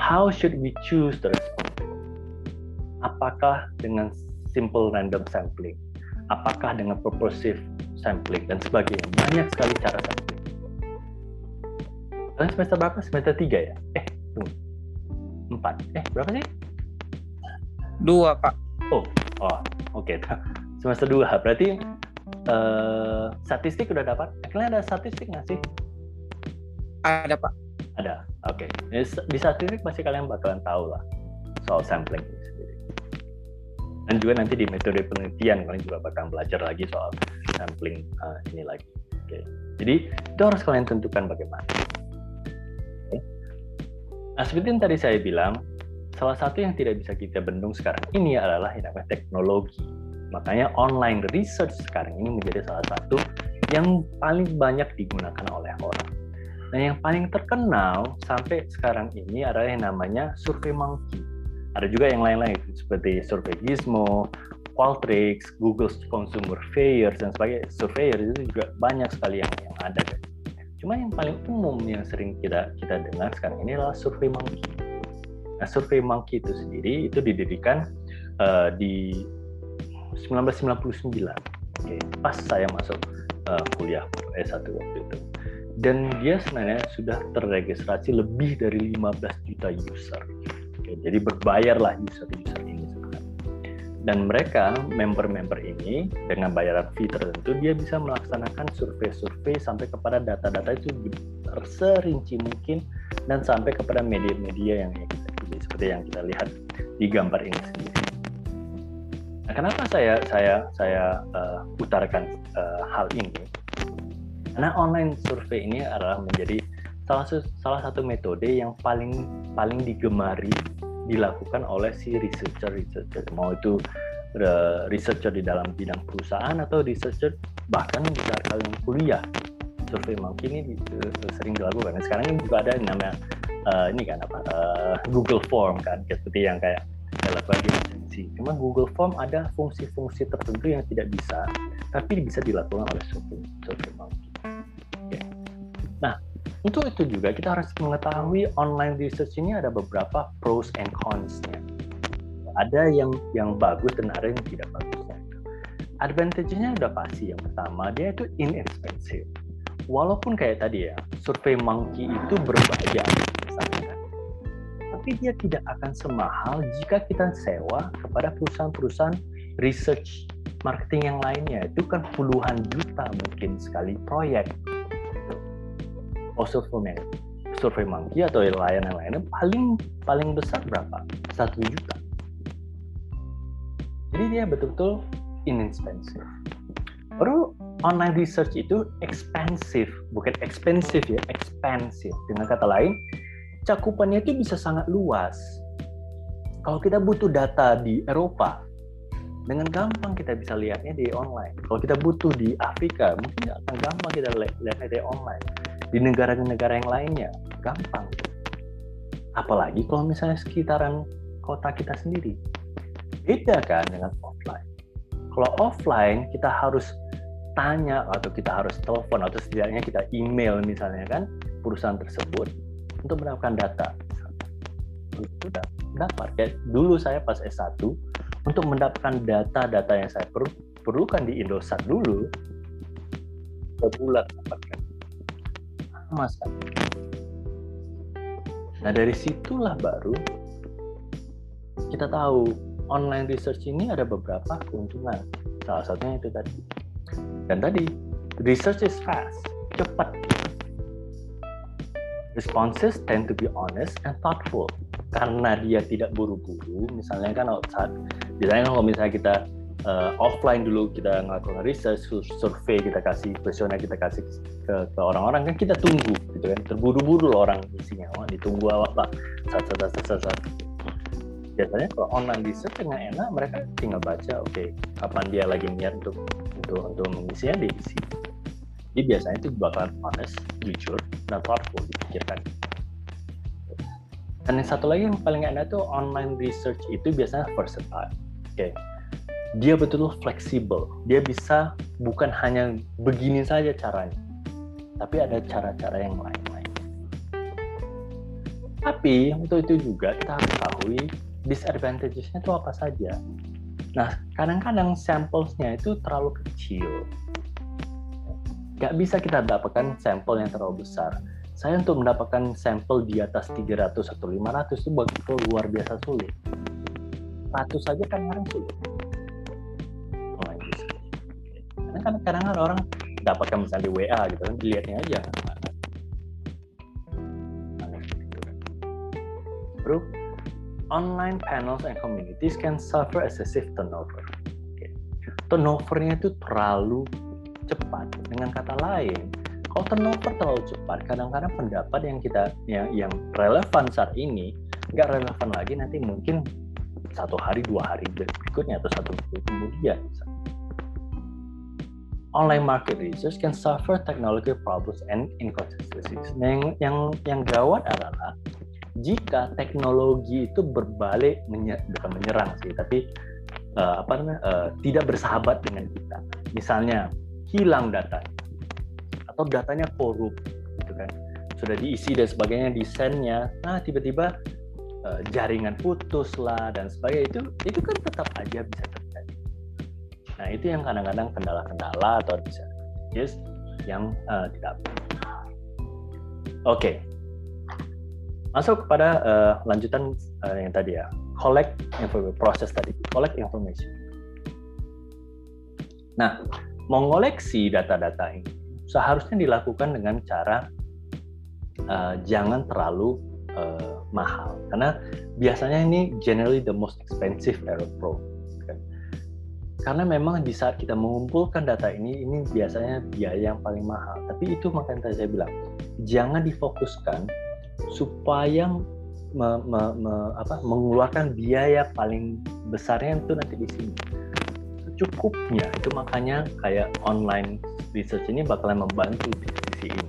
How should we choose the respondent? Apakah dengan simple random sampling? Apakah dengan purposive sampling dan sebagainya? Banyak sekali cara sampling. Kalian semester berapa? Semester tiga ya? Eh, tunggu. Empat. Eh, berapa sih? Dua, Pak. Oh, oh oke. Okay. Semester dua. Berarti uh, statistik udah dapat? Kalian ada statistik nggak sih? Ada, Pak. Ada. Oke. Okay. Di statistik pasti kalian bakalan tahu lah soal sampling ini sendiri. Dan juga nanti di metode penelitian kalian juga bakal belajar lagi soal sampling uh, ini lagi. Oke. Okay. Jadi itu harus kalian tentukan bagaimana. Okay. Nah, seperti yang tadi saya bilang, salah satu yang tidak bisa kita bendung sekarang ini adalah yang namanya teknologi. Makanya online research sekarang ini menjadi salah satu yang paling banyak digunakan oleh orang. Nah, yang paling terkenal sampai sekarang ini adalah yang namanya Survey Monkey. Ada juga yang lain-lain seperti Survey Gizmo, Qualtrics, Google Consumer Affairs dan sebagainya. Surveyor itu juga banyak sekali yang yang ada. Cuma yang paling umum yang sering kita kita dengar sekarang ini adalah Survey Monkey Nah, Survey Monkey itu sendiri itu didirikan uh, di 1999. Oke, pas saya masuk uh, kuliah S1 waktu itu. Dan dia sebenarnya sudah terregistrasi lebih dari 15 juta user. Oke, jadi berbayarlah user-user ini sebenarnya. Dan mereka, member-member ini, dengan bayaran fee tertentu, dia bisa melaksanakan survei-survei sampai kepada data-data itu serinci mungkin dan sampai kepada media-media yang seperti yang kita lihat di gambar ini sendiri. Nah, kenapa saya saya saya uh, utarakan uh, hal ini? Karena online survei ini adalah menjadi salah salah satu metode yang paling paling digemari dilakukan oleh si researcher researcher mau itu uh, researcher di dalam bidang perusahaan atau researcher bahkan di kalian kuliah survei monkey ini sering dilakukan. Sekarang ini juga ada yang namanya uh, ini kan apa uh, Google Form kan seperti yang kayak dilakukan di agensi. Cuma Google Form ada fungsi-fungsi tertentu yang tidak bisa, tapi bisa dilakukan oleh survei survey monkey. Okay. Nah, untuk itu juga kita harus mengetahui online research ini ada beberapa pros and cons-nya. Ada yang yang bagus dan ada yang tidak bagus. Advantage-nya udah pasti. Yang pertama, dia itu inexpensive. Walaupun kayak tadi ya, survei monkey itu berbayar, misalnya, tapi dia tidak akan semahal jika kita sewa kepada perusahaan-perusahaan research marketing yang lainnya. Itu kan puluhan juta mungkin sekali proyek. Survei survei monkey atau layanan lainnya paling paling besar berapa? Satu juta. Jadi dia betul-betul inexpensive. Baru online research itu expensive. Bukan expensive ya expensive. Dengan kata lain cakupannya itu bisa sangat luas. Kalau kita butuh data di Eropa dengan gampang kita bisa lihatnya di online. Kalau kita butuh di Afrika, mungkin akan gampang kita lihatnya di online. Di negara-negara yang lainnya gampang. Apalagi kalau misalnya sekitaran kota kita sendiri. Beda kan dengan offline. Kalau offline kita harus tanya atau kita harus telepon atau setidaknya kita email misalnya kan perusahaan tersebut untuk mendapatkan data itu dapat ya dulu saya pas S1 untuk mendapatkan data-data yang saya perlu perlukan di Indosat dulu sebulan dapatkan sama sekali. Nah dari situlah baru kita tahu online research ini ada beberapa keuntungan. Salah satunya itu tadi. Dan tadi research is fast, cepat. Responses tend to be honest and thoughtful. Karena dia tidak buru-buru, misalnya kan saat, misalnya kalau misalnya kita uh, offline dulu kita ngelakukan research, survei kita kasih kuesioner kita kasih ke, orang-orang kan kita tunggu gitu kan. Terburu-buru loh orang isinya. Oh, ditunggu apa saat saat saat saat, biasanya kalau online research dengan enak mereka tinggal baca oke okay, kapan dia lagi niat untuk untuk untuk mengisinya dia isi. Jadi biasanya itu bakalan honest jujur dan thoughtful dipikirkan dan yang satu lagi yang paling enak tuh online research itu biasanya versatile oke okay dia betul-betul fleksibel. Dia bisa bukan hanya begini saja caranya, tapi ada cara-cara yang lain-lain. Tapi untuk itu juga kita harus tahu disadvantages-nya itu apa saja. Nah, kadang-kadang sampelsnya itu terlalu kecil. Gak bisa kita dapatkan sampel yang terlalu besar. Saya untuk mendapatkan sampel di atas 300 atau 500 itu begitu luar biasa sulit. 100 saja kan kadang sulit kan kadang kan orang dapatkan misalnya di WA gitu kan dilihatnya aja Bro, online panels and communities can suffer excessive turnover. Okay. Turnovernya itu terlalu cepat. Dengan kata lain, kalau turnover terlalu cepat, kadang-kadang pendapat yang kita yang, yang relevan saat ini nggak relevan lagi nanti mungkin satu hari dua hari berikutnya atau satu minggu kemudian. Online market research can suffer technology problems and inconsistencies. Yang yang yang gawat adalah jika teknologi itu berbalik menye, bukan menyerang sih, tapi uh, apa namanya uh, tidak bersahabat dengan kita. Misalnya hilang data atau datanya korup, gitu kan? Sudah diisi dan sebagainya desainnya, nah tiba-tiba uh, jaringan putus lah dan sebagainya itu itu kan tetap aja bisa Nah itu yang kadang-kadang kendala-kendala atau bisa yes, yang uh, tidak. Oke, okay. masuk kepada uh, lanjutan uh, yang tadi ya, collect information, proses tadi, collect information. Nah, mengoleksi data-data ini seharusnya dilakukan dengan cara uh, jangan terlalu uh, mahal, karena biasanya ini generally the most expensive error prone karena memang di saat kita mengumpulkan data ini ini biasanya biaya yang paling mahal. Tapi itu makanya saya bilang jangan difokuskan supaya me, me, me, apa, mengeluarkan biaya paling besarnya itu nanti di sini cukupnya itu makanya kayak online research ini bakalan membantu di sisi ini.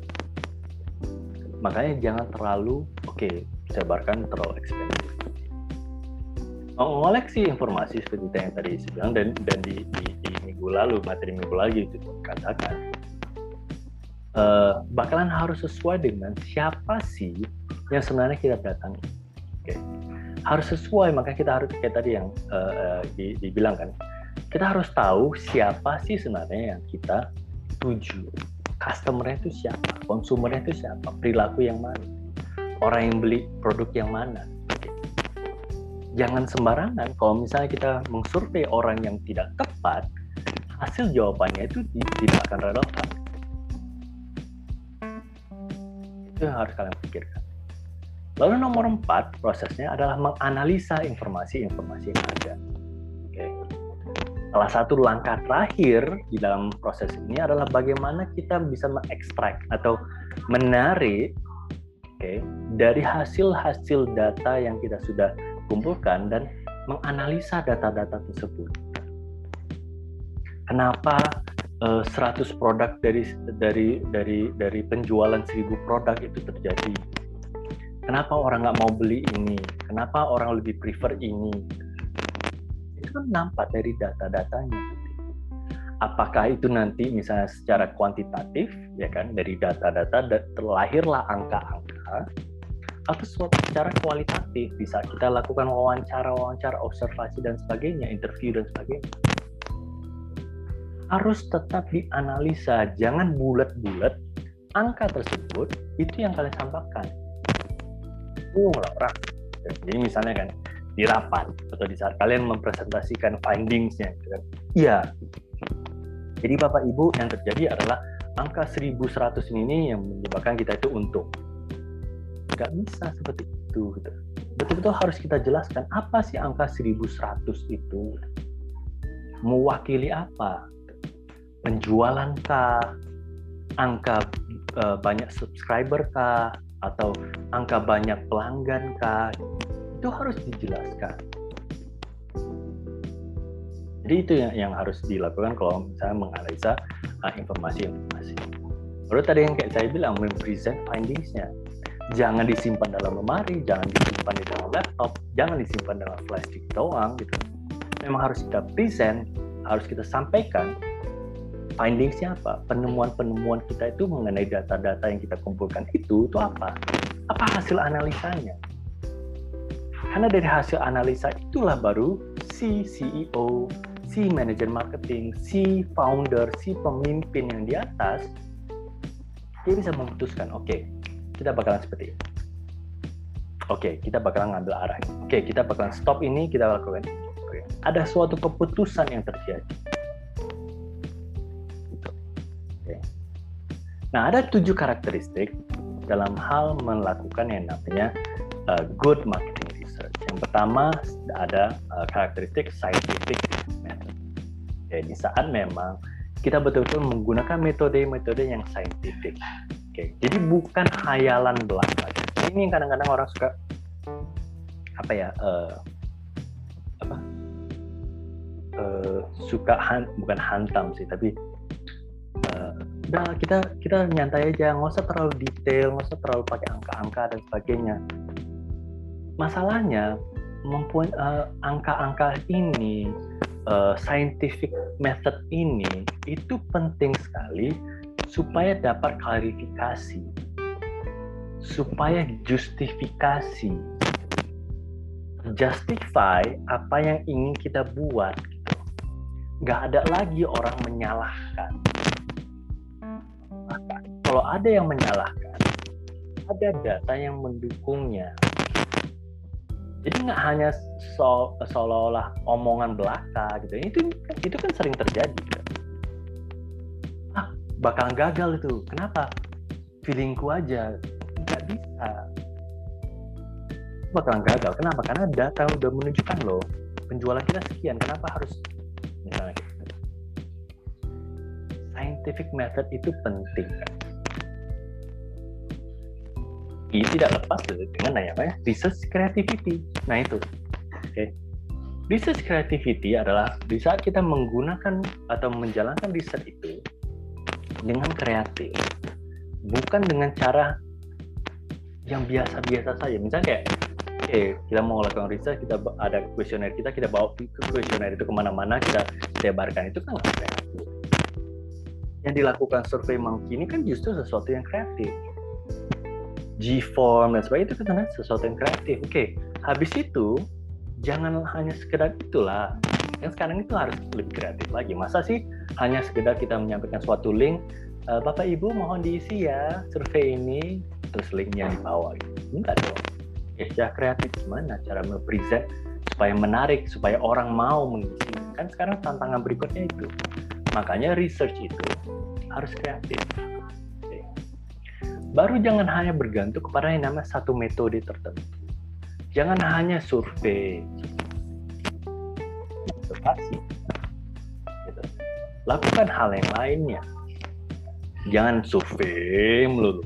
Makanya jangan terlalu oke okay, sebarkan terlalu ekspensif mengoleksi informasi seperti yang tadi saya bilang dan dan di, di, di minggu lalu materi minggu lagi itu katakan uh, bakalan harus sesuai dengan siapa sih yang sebenarnya kita datangi okay. harus sesuai maka kita harus kayak tadi yang uh, di, dibilang kan kita harus tahu siapa sih sebenarnya yang kita tuju. Customernya itu siapa? Konsumernya itu siapa? Perilaku yang mana? Orang yang beli produk yang mana? Jangan sembarangan kalau misalnya kita mengsurvei orang yang tidak tepat hasil jawabannya itu tidak akan relevan. Itu yang harus kalian pikirkan. Lalu nomor empat prosesnya adalah menganalisa informasi-informasi yang ada. Oke. Salah satu langkah terakhir di dalam proses ini adalah bagaimana kita bisa mengekstrak atau menarik okay, dari hasil-hasil data yang kita sudah kumpulkan dan menganalisa data-data tersebut. Kenapa uh, eh, 100 produk dari dari dari dari penjualan 1000 produk itu terjadi? Kenapa orang nggak mau beli ini? Kenapa orang lebih prefer ini? Itu kan nampak dari data-datanya. Apakah itu nanti misalnya secara kuantitatif, ya kan, dari data-data terlahirlah angka-angka atau suatu secara kualitatif bisa kita lakukan wawancara-wawancara observasi dan sebagainya interview dan sebagainya. Harus tetap dianalisa jangan bulat-bulat angka tersebut itu yang kalian sampaikan. Uh orang. Jadi misalnya kan di rapat atau di saat kalian mempresentasikan findingsnya gitu kan? Iya. Jadi bapak ibu yang terjadi adalah angka 1100 ini yang menyebabkan kita itu untung nggak bisa seperti itu gitu. betul-betul harus kita jelaskan apa sih angka 1100 itu? Mewakili apa? Penjualan kah? Angka uh, banyak subscriber kah? Atau angka banyak pelanggan kah itu harus dijelaskan jadi itu yang, yang harus dilakukan kalau misalnya menganalisa uh, informasi-informasi. Lalu tadi yang kayak saya bilang, mempresent findingsnya jangan disimpan dalam lemari, jangan disimpan di dalam laptop, jangan disimpan dalam flash disk doang gitu. Memang harus kita present, harus kita sampaikan findingsnya apa, penemuan-penemuan kita itu mengenai data-data yang kita kumpulkan itu itu apa, apa hasil analisanya. Karena dari hasil analisa itulah baru si CEO, si manajer marketing, si founder, si pemimpin yang di atas dia bisa memutuskan, oke, okay, kita bakalan seperti ini. Oke, kita bakalan ngambil arah. Oke, kita bakalan stop ini, kita lakukan ini. Oke. Ada suatu keputusan yang terjadi. Gitu. Oke. Nah, ada tujuh karakteristik dalam hal melakukan yang namanya uh, good marketing. Yang pertama ada uh, karakteristik scientific method. Oke, di saat memang kita betul-betul menggunakan metode-metode yang scientific Oke, jadi bukan hayalan belaka. Ini kadang-kadang orang suka apa ya? Uh, apa? Uh, suka han, bukan hantam sih, tapi udah kita kita nyantai aja, nggak usah terlalu detail, nggak usah terlalu pakai angka-angka dan sebagainya. Masalahnya mempunyai uh, angka-angka ini, uh, scientific method ini itu penting sekali supaya dapat klarifikasi, supaya justifikasi, justify apa yang ingin kita buat. Gitu. Gak ada lagi orang menyalahkan. Kalau ada yang menyalahkan, ada data yang mendukungnya. Jadi nggak hanya so, seolah-olah omongan belaka gitu. Itu itu kan sering terjadi. Gitu. Bakalan gagal itu. Kenapa? Feelingku aja nggak bisa. Bakalan gagal. Kenapa? Karena data udah menunjukkan loh penjualan kita sekian. Kenapa harus misalnya gitu. scientific method itu penting. kan ini tidak lepas dengan namanya research creativity. Nah itu. Oke. Okay. research creativity adalah di saat kita menggunakan atau menjalankan riset itu dengan kreatif bukan dengan cara yang biasa-biasa saja. Misalnya kayak oke okay, kita mau lakukan riset kita ada kuesioner kita kita bawa ke kuesioner itu ke mana-mana kita sebarkan itu kan kreatif. Yang dilakukan survei monkey ini kan justru sesuatu yang kreatif G-form dan sebagainya itu kan sesuatu yang kreatif. Oke okay. habis itu jangan hanya sekedar itulah. Yang sekarang itu harus lebih kreatif lagi. Masa sih hanya sekedar kita menyampaikan suatu link e, Bapak Ibu mohon diisi ya survei ini terus linknya di bawah. Gitu. enggak dong. Ya cara kreatif gimana cara mempresent supaya menarik supaya orang mau mengisi? Kan sekarang tantangan berikutnya itu. Makanya research itu harus kreatif baru jangan hanya bergantung kepada yang namanya satu metode tertentu. Jangan hanya survei. Observasi gitu. lakukan hal yang lainnya. Jangan survei melulu.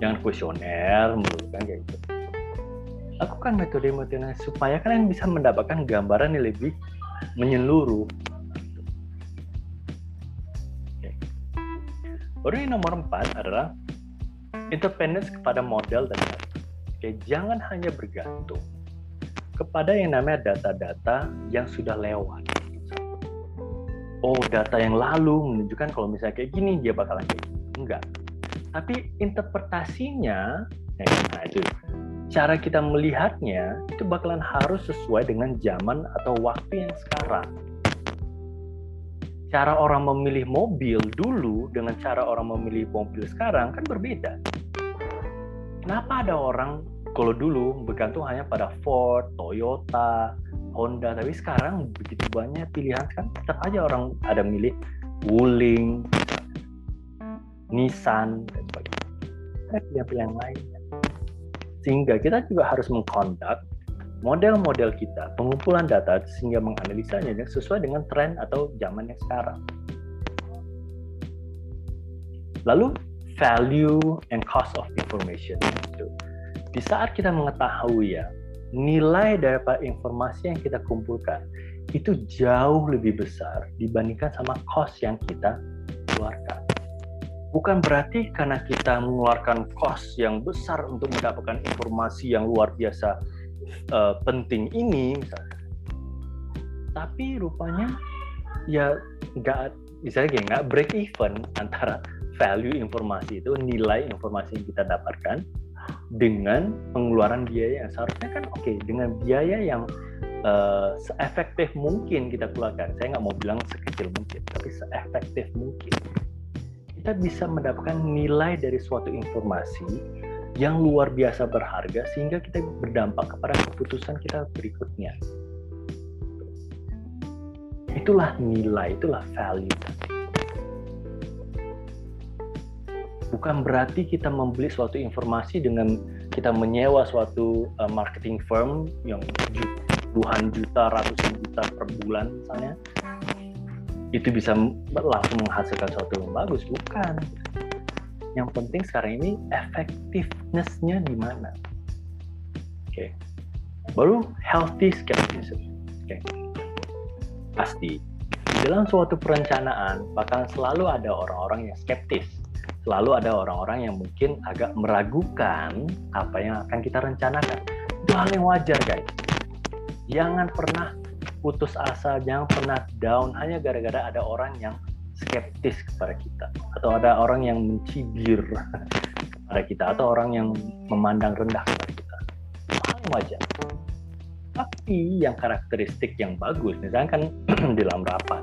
Jangan kuesioner melulu kan kayak gitu. Lakukan metode-metode supaya kalian bisa mendapatkan gambaran yang lebih menyeluruh. Baru yang nomor empat adalah independence kepada model dan data. Oke, jangan hanya bergantung kepada yang namanya data-data yang sudah lewat. Oh, data yang lalu menunjukkan kalau misalnya kayak gini dia bakalan kayak gini. Enggak tapi interpretasinya ya, nah itu cara kita melihatnya itu bakalan harus sesuai dengan zaman atau waktu yang sekarang cara orang memilih mobil dulu dengan cara orang memilih mobil sekarang kan berbeda kenapa ada orang kalau dulu bergantung hanya pada Ford, Toyota, Honda, tapi sekarang begitu banyak pilihan kan tetap aja orang ada milih Wuling, Nissan dan sebagainya. Ada pilihan-pilihan lainnya. Sehingga kita juga harus mengkondak model-model kita, pengumpulan data sehingga menganalisanya sesuai dengan tren atau zaman yang sekarang. Lalu value and cost of information itu. Di saat kita mengetahui ya nilai dari informasi yang kita kumpulkan itu jauh lebih besar dibandingkan sama cost yang kita keluarkan bukan berarti karena kita mengeluarkan cost yang besar untuk mendapatkan informasi yang luar biasa uh, penting ini misalnya. Tapi rupanya ya nggak misalnya kayak nggak break even antara value informasi itu nilai informasi yang kita dapatkan dengan pengeluaran biaya yang seharusnya kan oke. Okay, dengan biaya yang uh, seefektif mungkin kita keluarkan. Saya nggak mau bilang sekecil mungkin tapi seefektif mungkin. Kita bisa mendapatkan nilai dari suatu informasi yang luar biasa berharga sehingga kita berdampak kepada keputusan kita berikutnya. Itulah nilai, itulah value. Bukan berarti kita membeli suatu informasi dengan kita menyewa suatu uh, marketing firm yang puluhan juta, ratusan juta per bulan misalnya, itu bisa langsung menghasilkan sesuatu yang bagus bukan yang penting sekarang ini effectiveness-nya di mana? Oke. Okay. baru healthy skepticism. Oke. Okay. pasti. Di dalam suatu perencanaan bahkan selalu ada orang-orang yang skeptis. Selalu ada orang-orang yang mungkin agak meragukan apa yang akan kita rencanakan. Itu hal yang wajar guys. Jangan pernah putus asa, jangan pernah down. Hanya gara-gara ada orang yang skeptis kepada kita atau ada orang yang mencibir kepada kita atau orang yang memandang rendah kepada kita. Hal wajar. Tapi yang karakteristik yang bagus, misalnya kan di dalam rapat,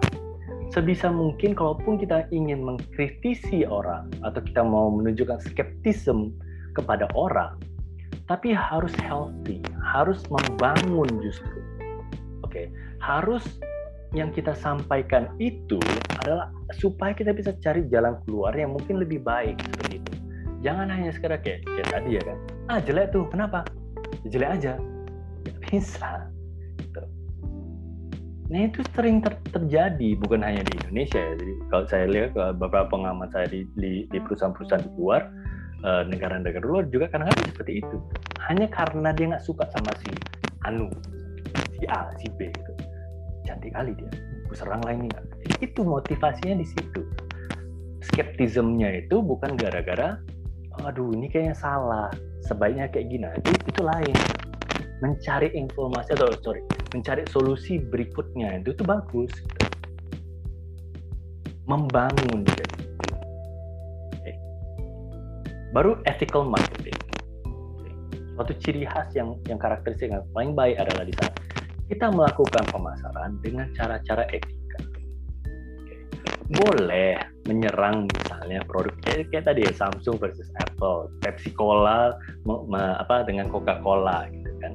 sebisa mungkin kalaupun kita ingin mengkritisi orang atau kita mau menunjukkan skeptisme kepada orang, tapi harus healthy, harus membangun justru. Oke, okay harus yang kita sampaikan itu adalah supaya kita bisa cari jalan keluar yang mungkin lebih baik seperti itu. Jangan hanya sekedar kayak, kayak tadi ya kan, ah jelek tuh, kenapa? Ya, jelek aja. Gak bisa. Gitu. Nah itu sering ter terjadi bukan hanya di Indonesia ya. Jadi kalau saya lihat beberapa pengamat saya di, perusahaan-perusahaan di luar eh, negara-negara luar juga kadang-kadang seperti itu. Hanya karena dia nggak suka sama si Anu, si A, si B gitu. Cantik kali dia, gue serang lain nggak. Itu motivasinya di situ. Skeptismnya itu bukan gara-gara, aduh ini kayaknya salah, sebaiknya kayak gini. Itu, itu lain. Mencari informasi atau sorry, mencari solusi berikutnya itu tuh bagus membangun gitu. okay. baru ethical marketing okay. suatu ciri khas yang yang karakteristik yang paling baik adalah di sana kita melakukan pemasaran dengan cara-cara etika boleh menyerang misalnya produk kayak, kayak tadi ya Samsung versus Apple Pepsi Cola apa dengan Coca Cola gitu kan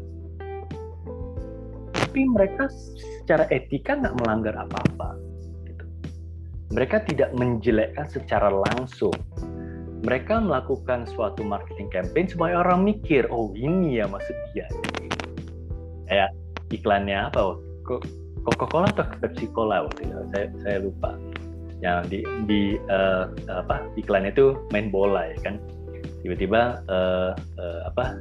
tapi mereka secara etika nggak melanggar apa-apa. Gitu. Mereka tidak menjelekkan secara langsung. Mereka melakukan suatu marketing campaign supaya orang mikir, oh ini ya maksud dia. Kayak iklannya apa? Coca-Cola atau Pepsi Cola waktu itu? Saya, saya lupa. Yang di, di uh, apa iklannya itu main bola ya kan. Tiba-tiba uh, uh, apa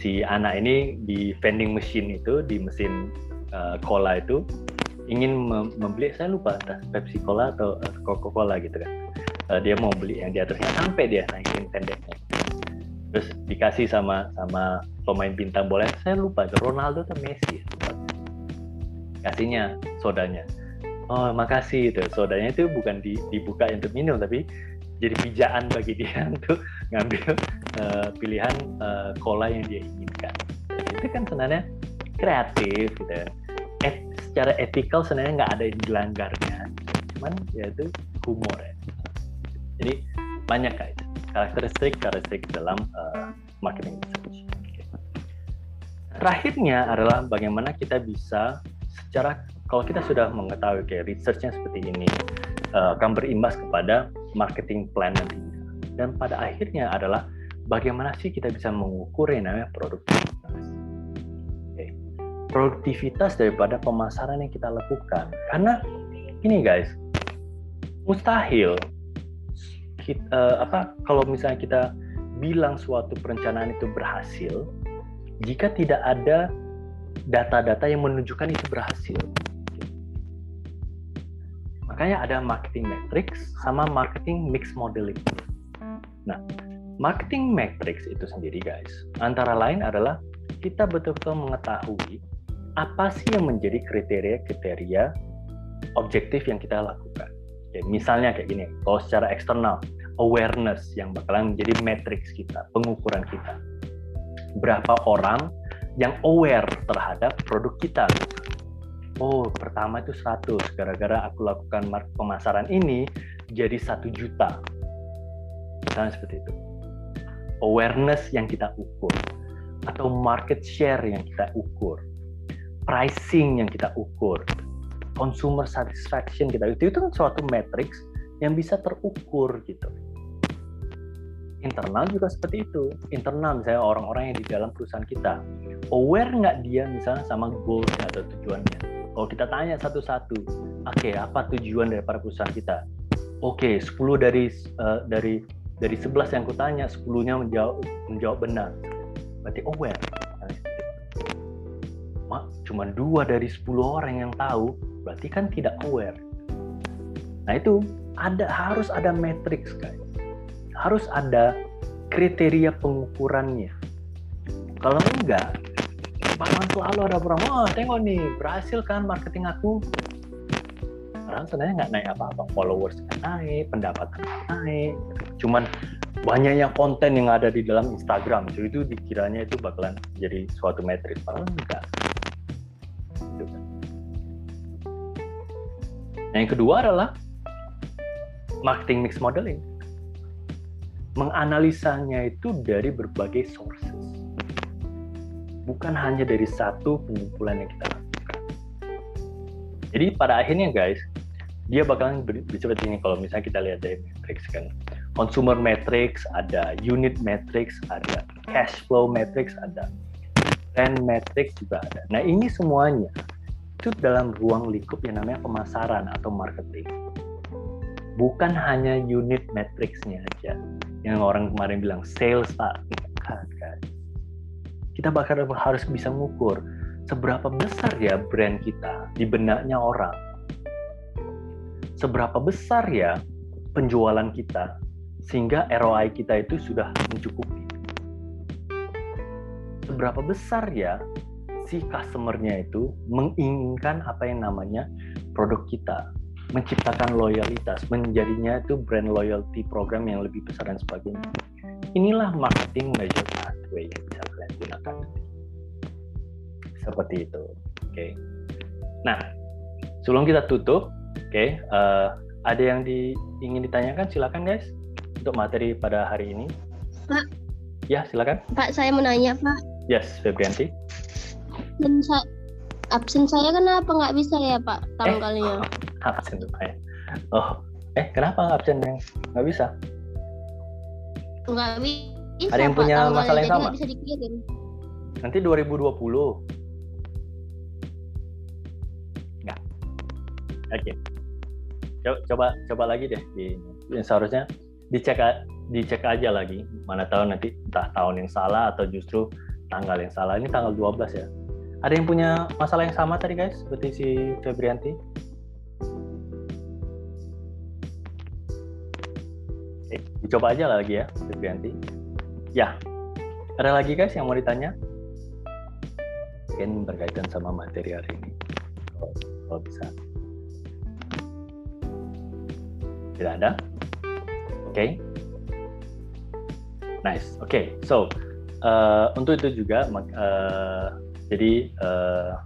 si anak ini di vending machine itu di mesin uh, cola itu ingin membeli saya lupa entah Pepsi Cola atau Coca Cola gitu kan uh, dia mau beli yang di atasnya sampai dia naikin tendeknya terus dikasih sama sama pemain bintang bola saya lupa Ronaldo atau Messi kasihnya sodanya oh makasih itu sodanya itu bukan di, dibuka untuk minum tapi jadi pijaan bagi dia untuk ngambil uh, pilihan uh, cola yang dia inginkan. Itu kan sebenarnya kreatif gitu. Et, secara etikal sebenarnya nggak ada yang dilanggarnya, cuman ya itu humor ya. Jadi banyak guys karakteristik karakteristik dalam uh, marketing research. Terakhirnya adalah bagaimana kita bisa secara kalau kita sudah mengetahui kayak researchnya seperti ini uh, akan berimbas kepada marketing plan nantinya. Dan pada akhirnya adalah bagaimana sih kita bisa mengukur yang namanya produktivitas. Produktivitas daripada pemasaran yang kita lakukan. Karena ini guys, mustahil kita, uh, apa kalau misalnya kita bilang suatu perencanaan itu berhasil jika tidak ada data-data yang menunjukkan itu berhasil. Makanya ada marketing matrix sama marketing mix modeling. Nah, marketing matrix itu sendiri guys, antara lain adalah kita betul-betul mengetahui apa sih yang menjadi kriteria-kriteria objektif yang kita lakukan. Oke, misalnya kayak gini, kalau secara eksternal, awareness yang bakalan menjadi matrix kita, pengukuran kita. Berapa orang yang aware terhadap produk kita? Oh pertama itu 100 gara-gara aku lakukan pemasaran ini jadi satu juta. Misalnya seperti itu. Awareness yang kita ukur atau market share yang kita ukur pricing yang kita ukur consumer satisfaction kita itu itu kan suatu matrix yang bisa terukur gitu internal juga seperti itu internal misalnya orang-orang yang di dalam perusahaan kita aware nggak dia misalnya sama goalsnya atau tujuannya kalau kita tanya satu-satu, oke okay, apa tujuan dari para perusahaan kita? Oke, okay, 10 dari uh, dari dari 11 yang kutanya, 10-nya menjawab menjawab benar. Berarti aware. Mak, cuma dua dari 10 orang yang tahu, berarti kan tidak aware. Nah itu ada harus ada matrix guys. Harus ada kriteria pengukurannya. Kalau enggak, bakalan selalu ada promo oh tengok nih berhasil kan marketing aku Karena sebenarnya nggak naik apa-apa followers nggak naik pendapatan nggak naik cuman banyaknya konten yang ada di dalam Instagram jadi itu dikiranya itu bakalan jadi suatu metrik padahal enggak nah, yang kedua adalah marketing mix modeling menganalisanya itu dari berbagai sources bukan hanya dari satu pengumpulan yang kita lakukan. Jadi pada akhirnya guys, dia bakalan seperti ini kalau misalnya kita lihat dari matrix kan. Consumer matrix ada, unit matrix ada, cash flow matrix ada, brand matrix juga ada. Nah ini semuanya itu dalam ruang lingkup yang namanya pemasaran atau marketing. Bukan hanya unit matrixnya aja, yang orang kemarin bilang sales pak, kan. Kita bakal harus bisa mengukur seberapa besar ya brand kita di benaknya orang. Seberapa besar ya penjualan kita sehingga ROI kita itu sudah mencukupi. Seberapa besar ya si customer-nya itu menginginkan apa yang namanya produk kita, menciptakan loyalitas, menjadinya itu brand loyalty program yang lebih besar dan sebagainya. Inilah marketing measure pathway yang bisa kalian gunakan. Seperti itu. Oke. Okay. Nah, sebelum kita tutup, oke, okay, uh, eh, ada yang di, ingin ditanyakan? Silakan guys untuk materi pada hari ini. Pak. Ya, silakan. Pak, saya mau nanya, Pak. Yes, Febrianti absen saya absen saya kenapa nggak bisa ya Pak tanggalnya? Eh, absen ya. Oh, eh kenapa absen yang nggak bisa? Nggak bisa. Ada yang Pak, punya masalah yang sama? bisa dikirim. Nanti 2020. Nggak. Oke. Okay. Coba, coba coba lagi deh di seharusnya dicek dicek aja lagi mana tahu nanti entah tahun yang salah atau justru tanggal yang salah ini tanggal 12 ya ada yang punya masalah yang sama tadi guys, seperti si Febrianti? Oke, dicoba aja lagi ya, Febrianti. Ya, ada lagi guys yang mau ditanya? Mungkin berkaitan sama materi hari ini, kalau, kalau bisa. Tidak ada? Oke. Okay. Nice. Oke, okay. so uh, untuk itu juga uh, jadi uh,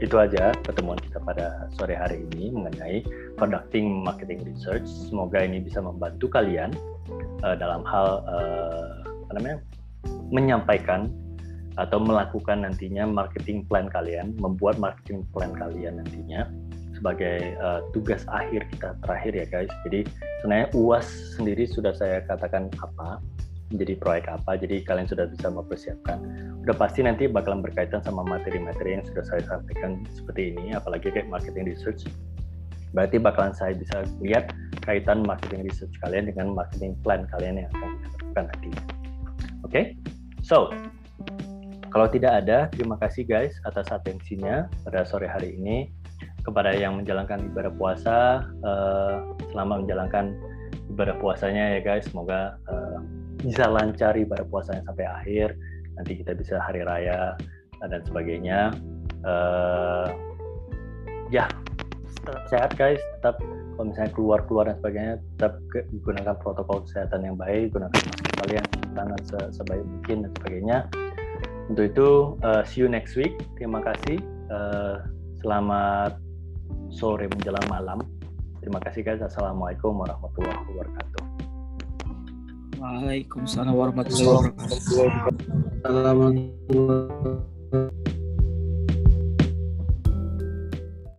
itu aja pertemuan kita pada sore hari ini mengenai conducting marketing research. Semoga ini bisa membantu kalian uh, dalam hal uh, apa namanya menyampaikan atau melakukan nantinya marketing plan kalian, membuat marketing plan kalian nantinya sebagai uh, tugas akhir kita terakhir ya guys. Jadi sebenarnya UAS sendiri sudah saya katakan apa, menjadi proyek apa jadi kalian sudah bisa mempersiapkan. Udah pasti nanti bakalan berkaitan sama materi-materi yang sudah saya sampaikan seperti ini apalagi kayak marketing research. Berarti bakalan saya bisa lihat kaitan marketing research kalian dengan marketing plan kalian yang akan lakukan nanti. Oke? Okay? so kalau tidak ada terima kasih guys atas atensinya pada sore hari ini. Kepada yang menjalankan ibadah puasa uh, selama menjalankan ibadah puasanya ya guys semoga uh, bisa lancar ibadah puasanya sampai akhir nanti kita bisa hari raya dan sebagainya. Uh, ya tetap sehat guys. Tetap kalau misalnya keluar keluar dan sebagainya tetap gunakan protokol kesehatan yang baik gunakan masker kalian tangan se sebaik mungkin dan sebagainya. Untuk itu uh, see you next week. Terima kasih. Uh, selamat sore menjelang malam. Terima kasih guys. Assalamualaikum warahmatullahi wabarakatuh Waalaikumsalam warahmatullahi wabarakatuh.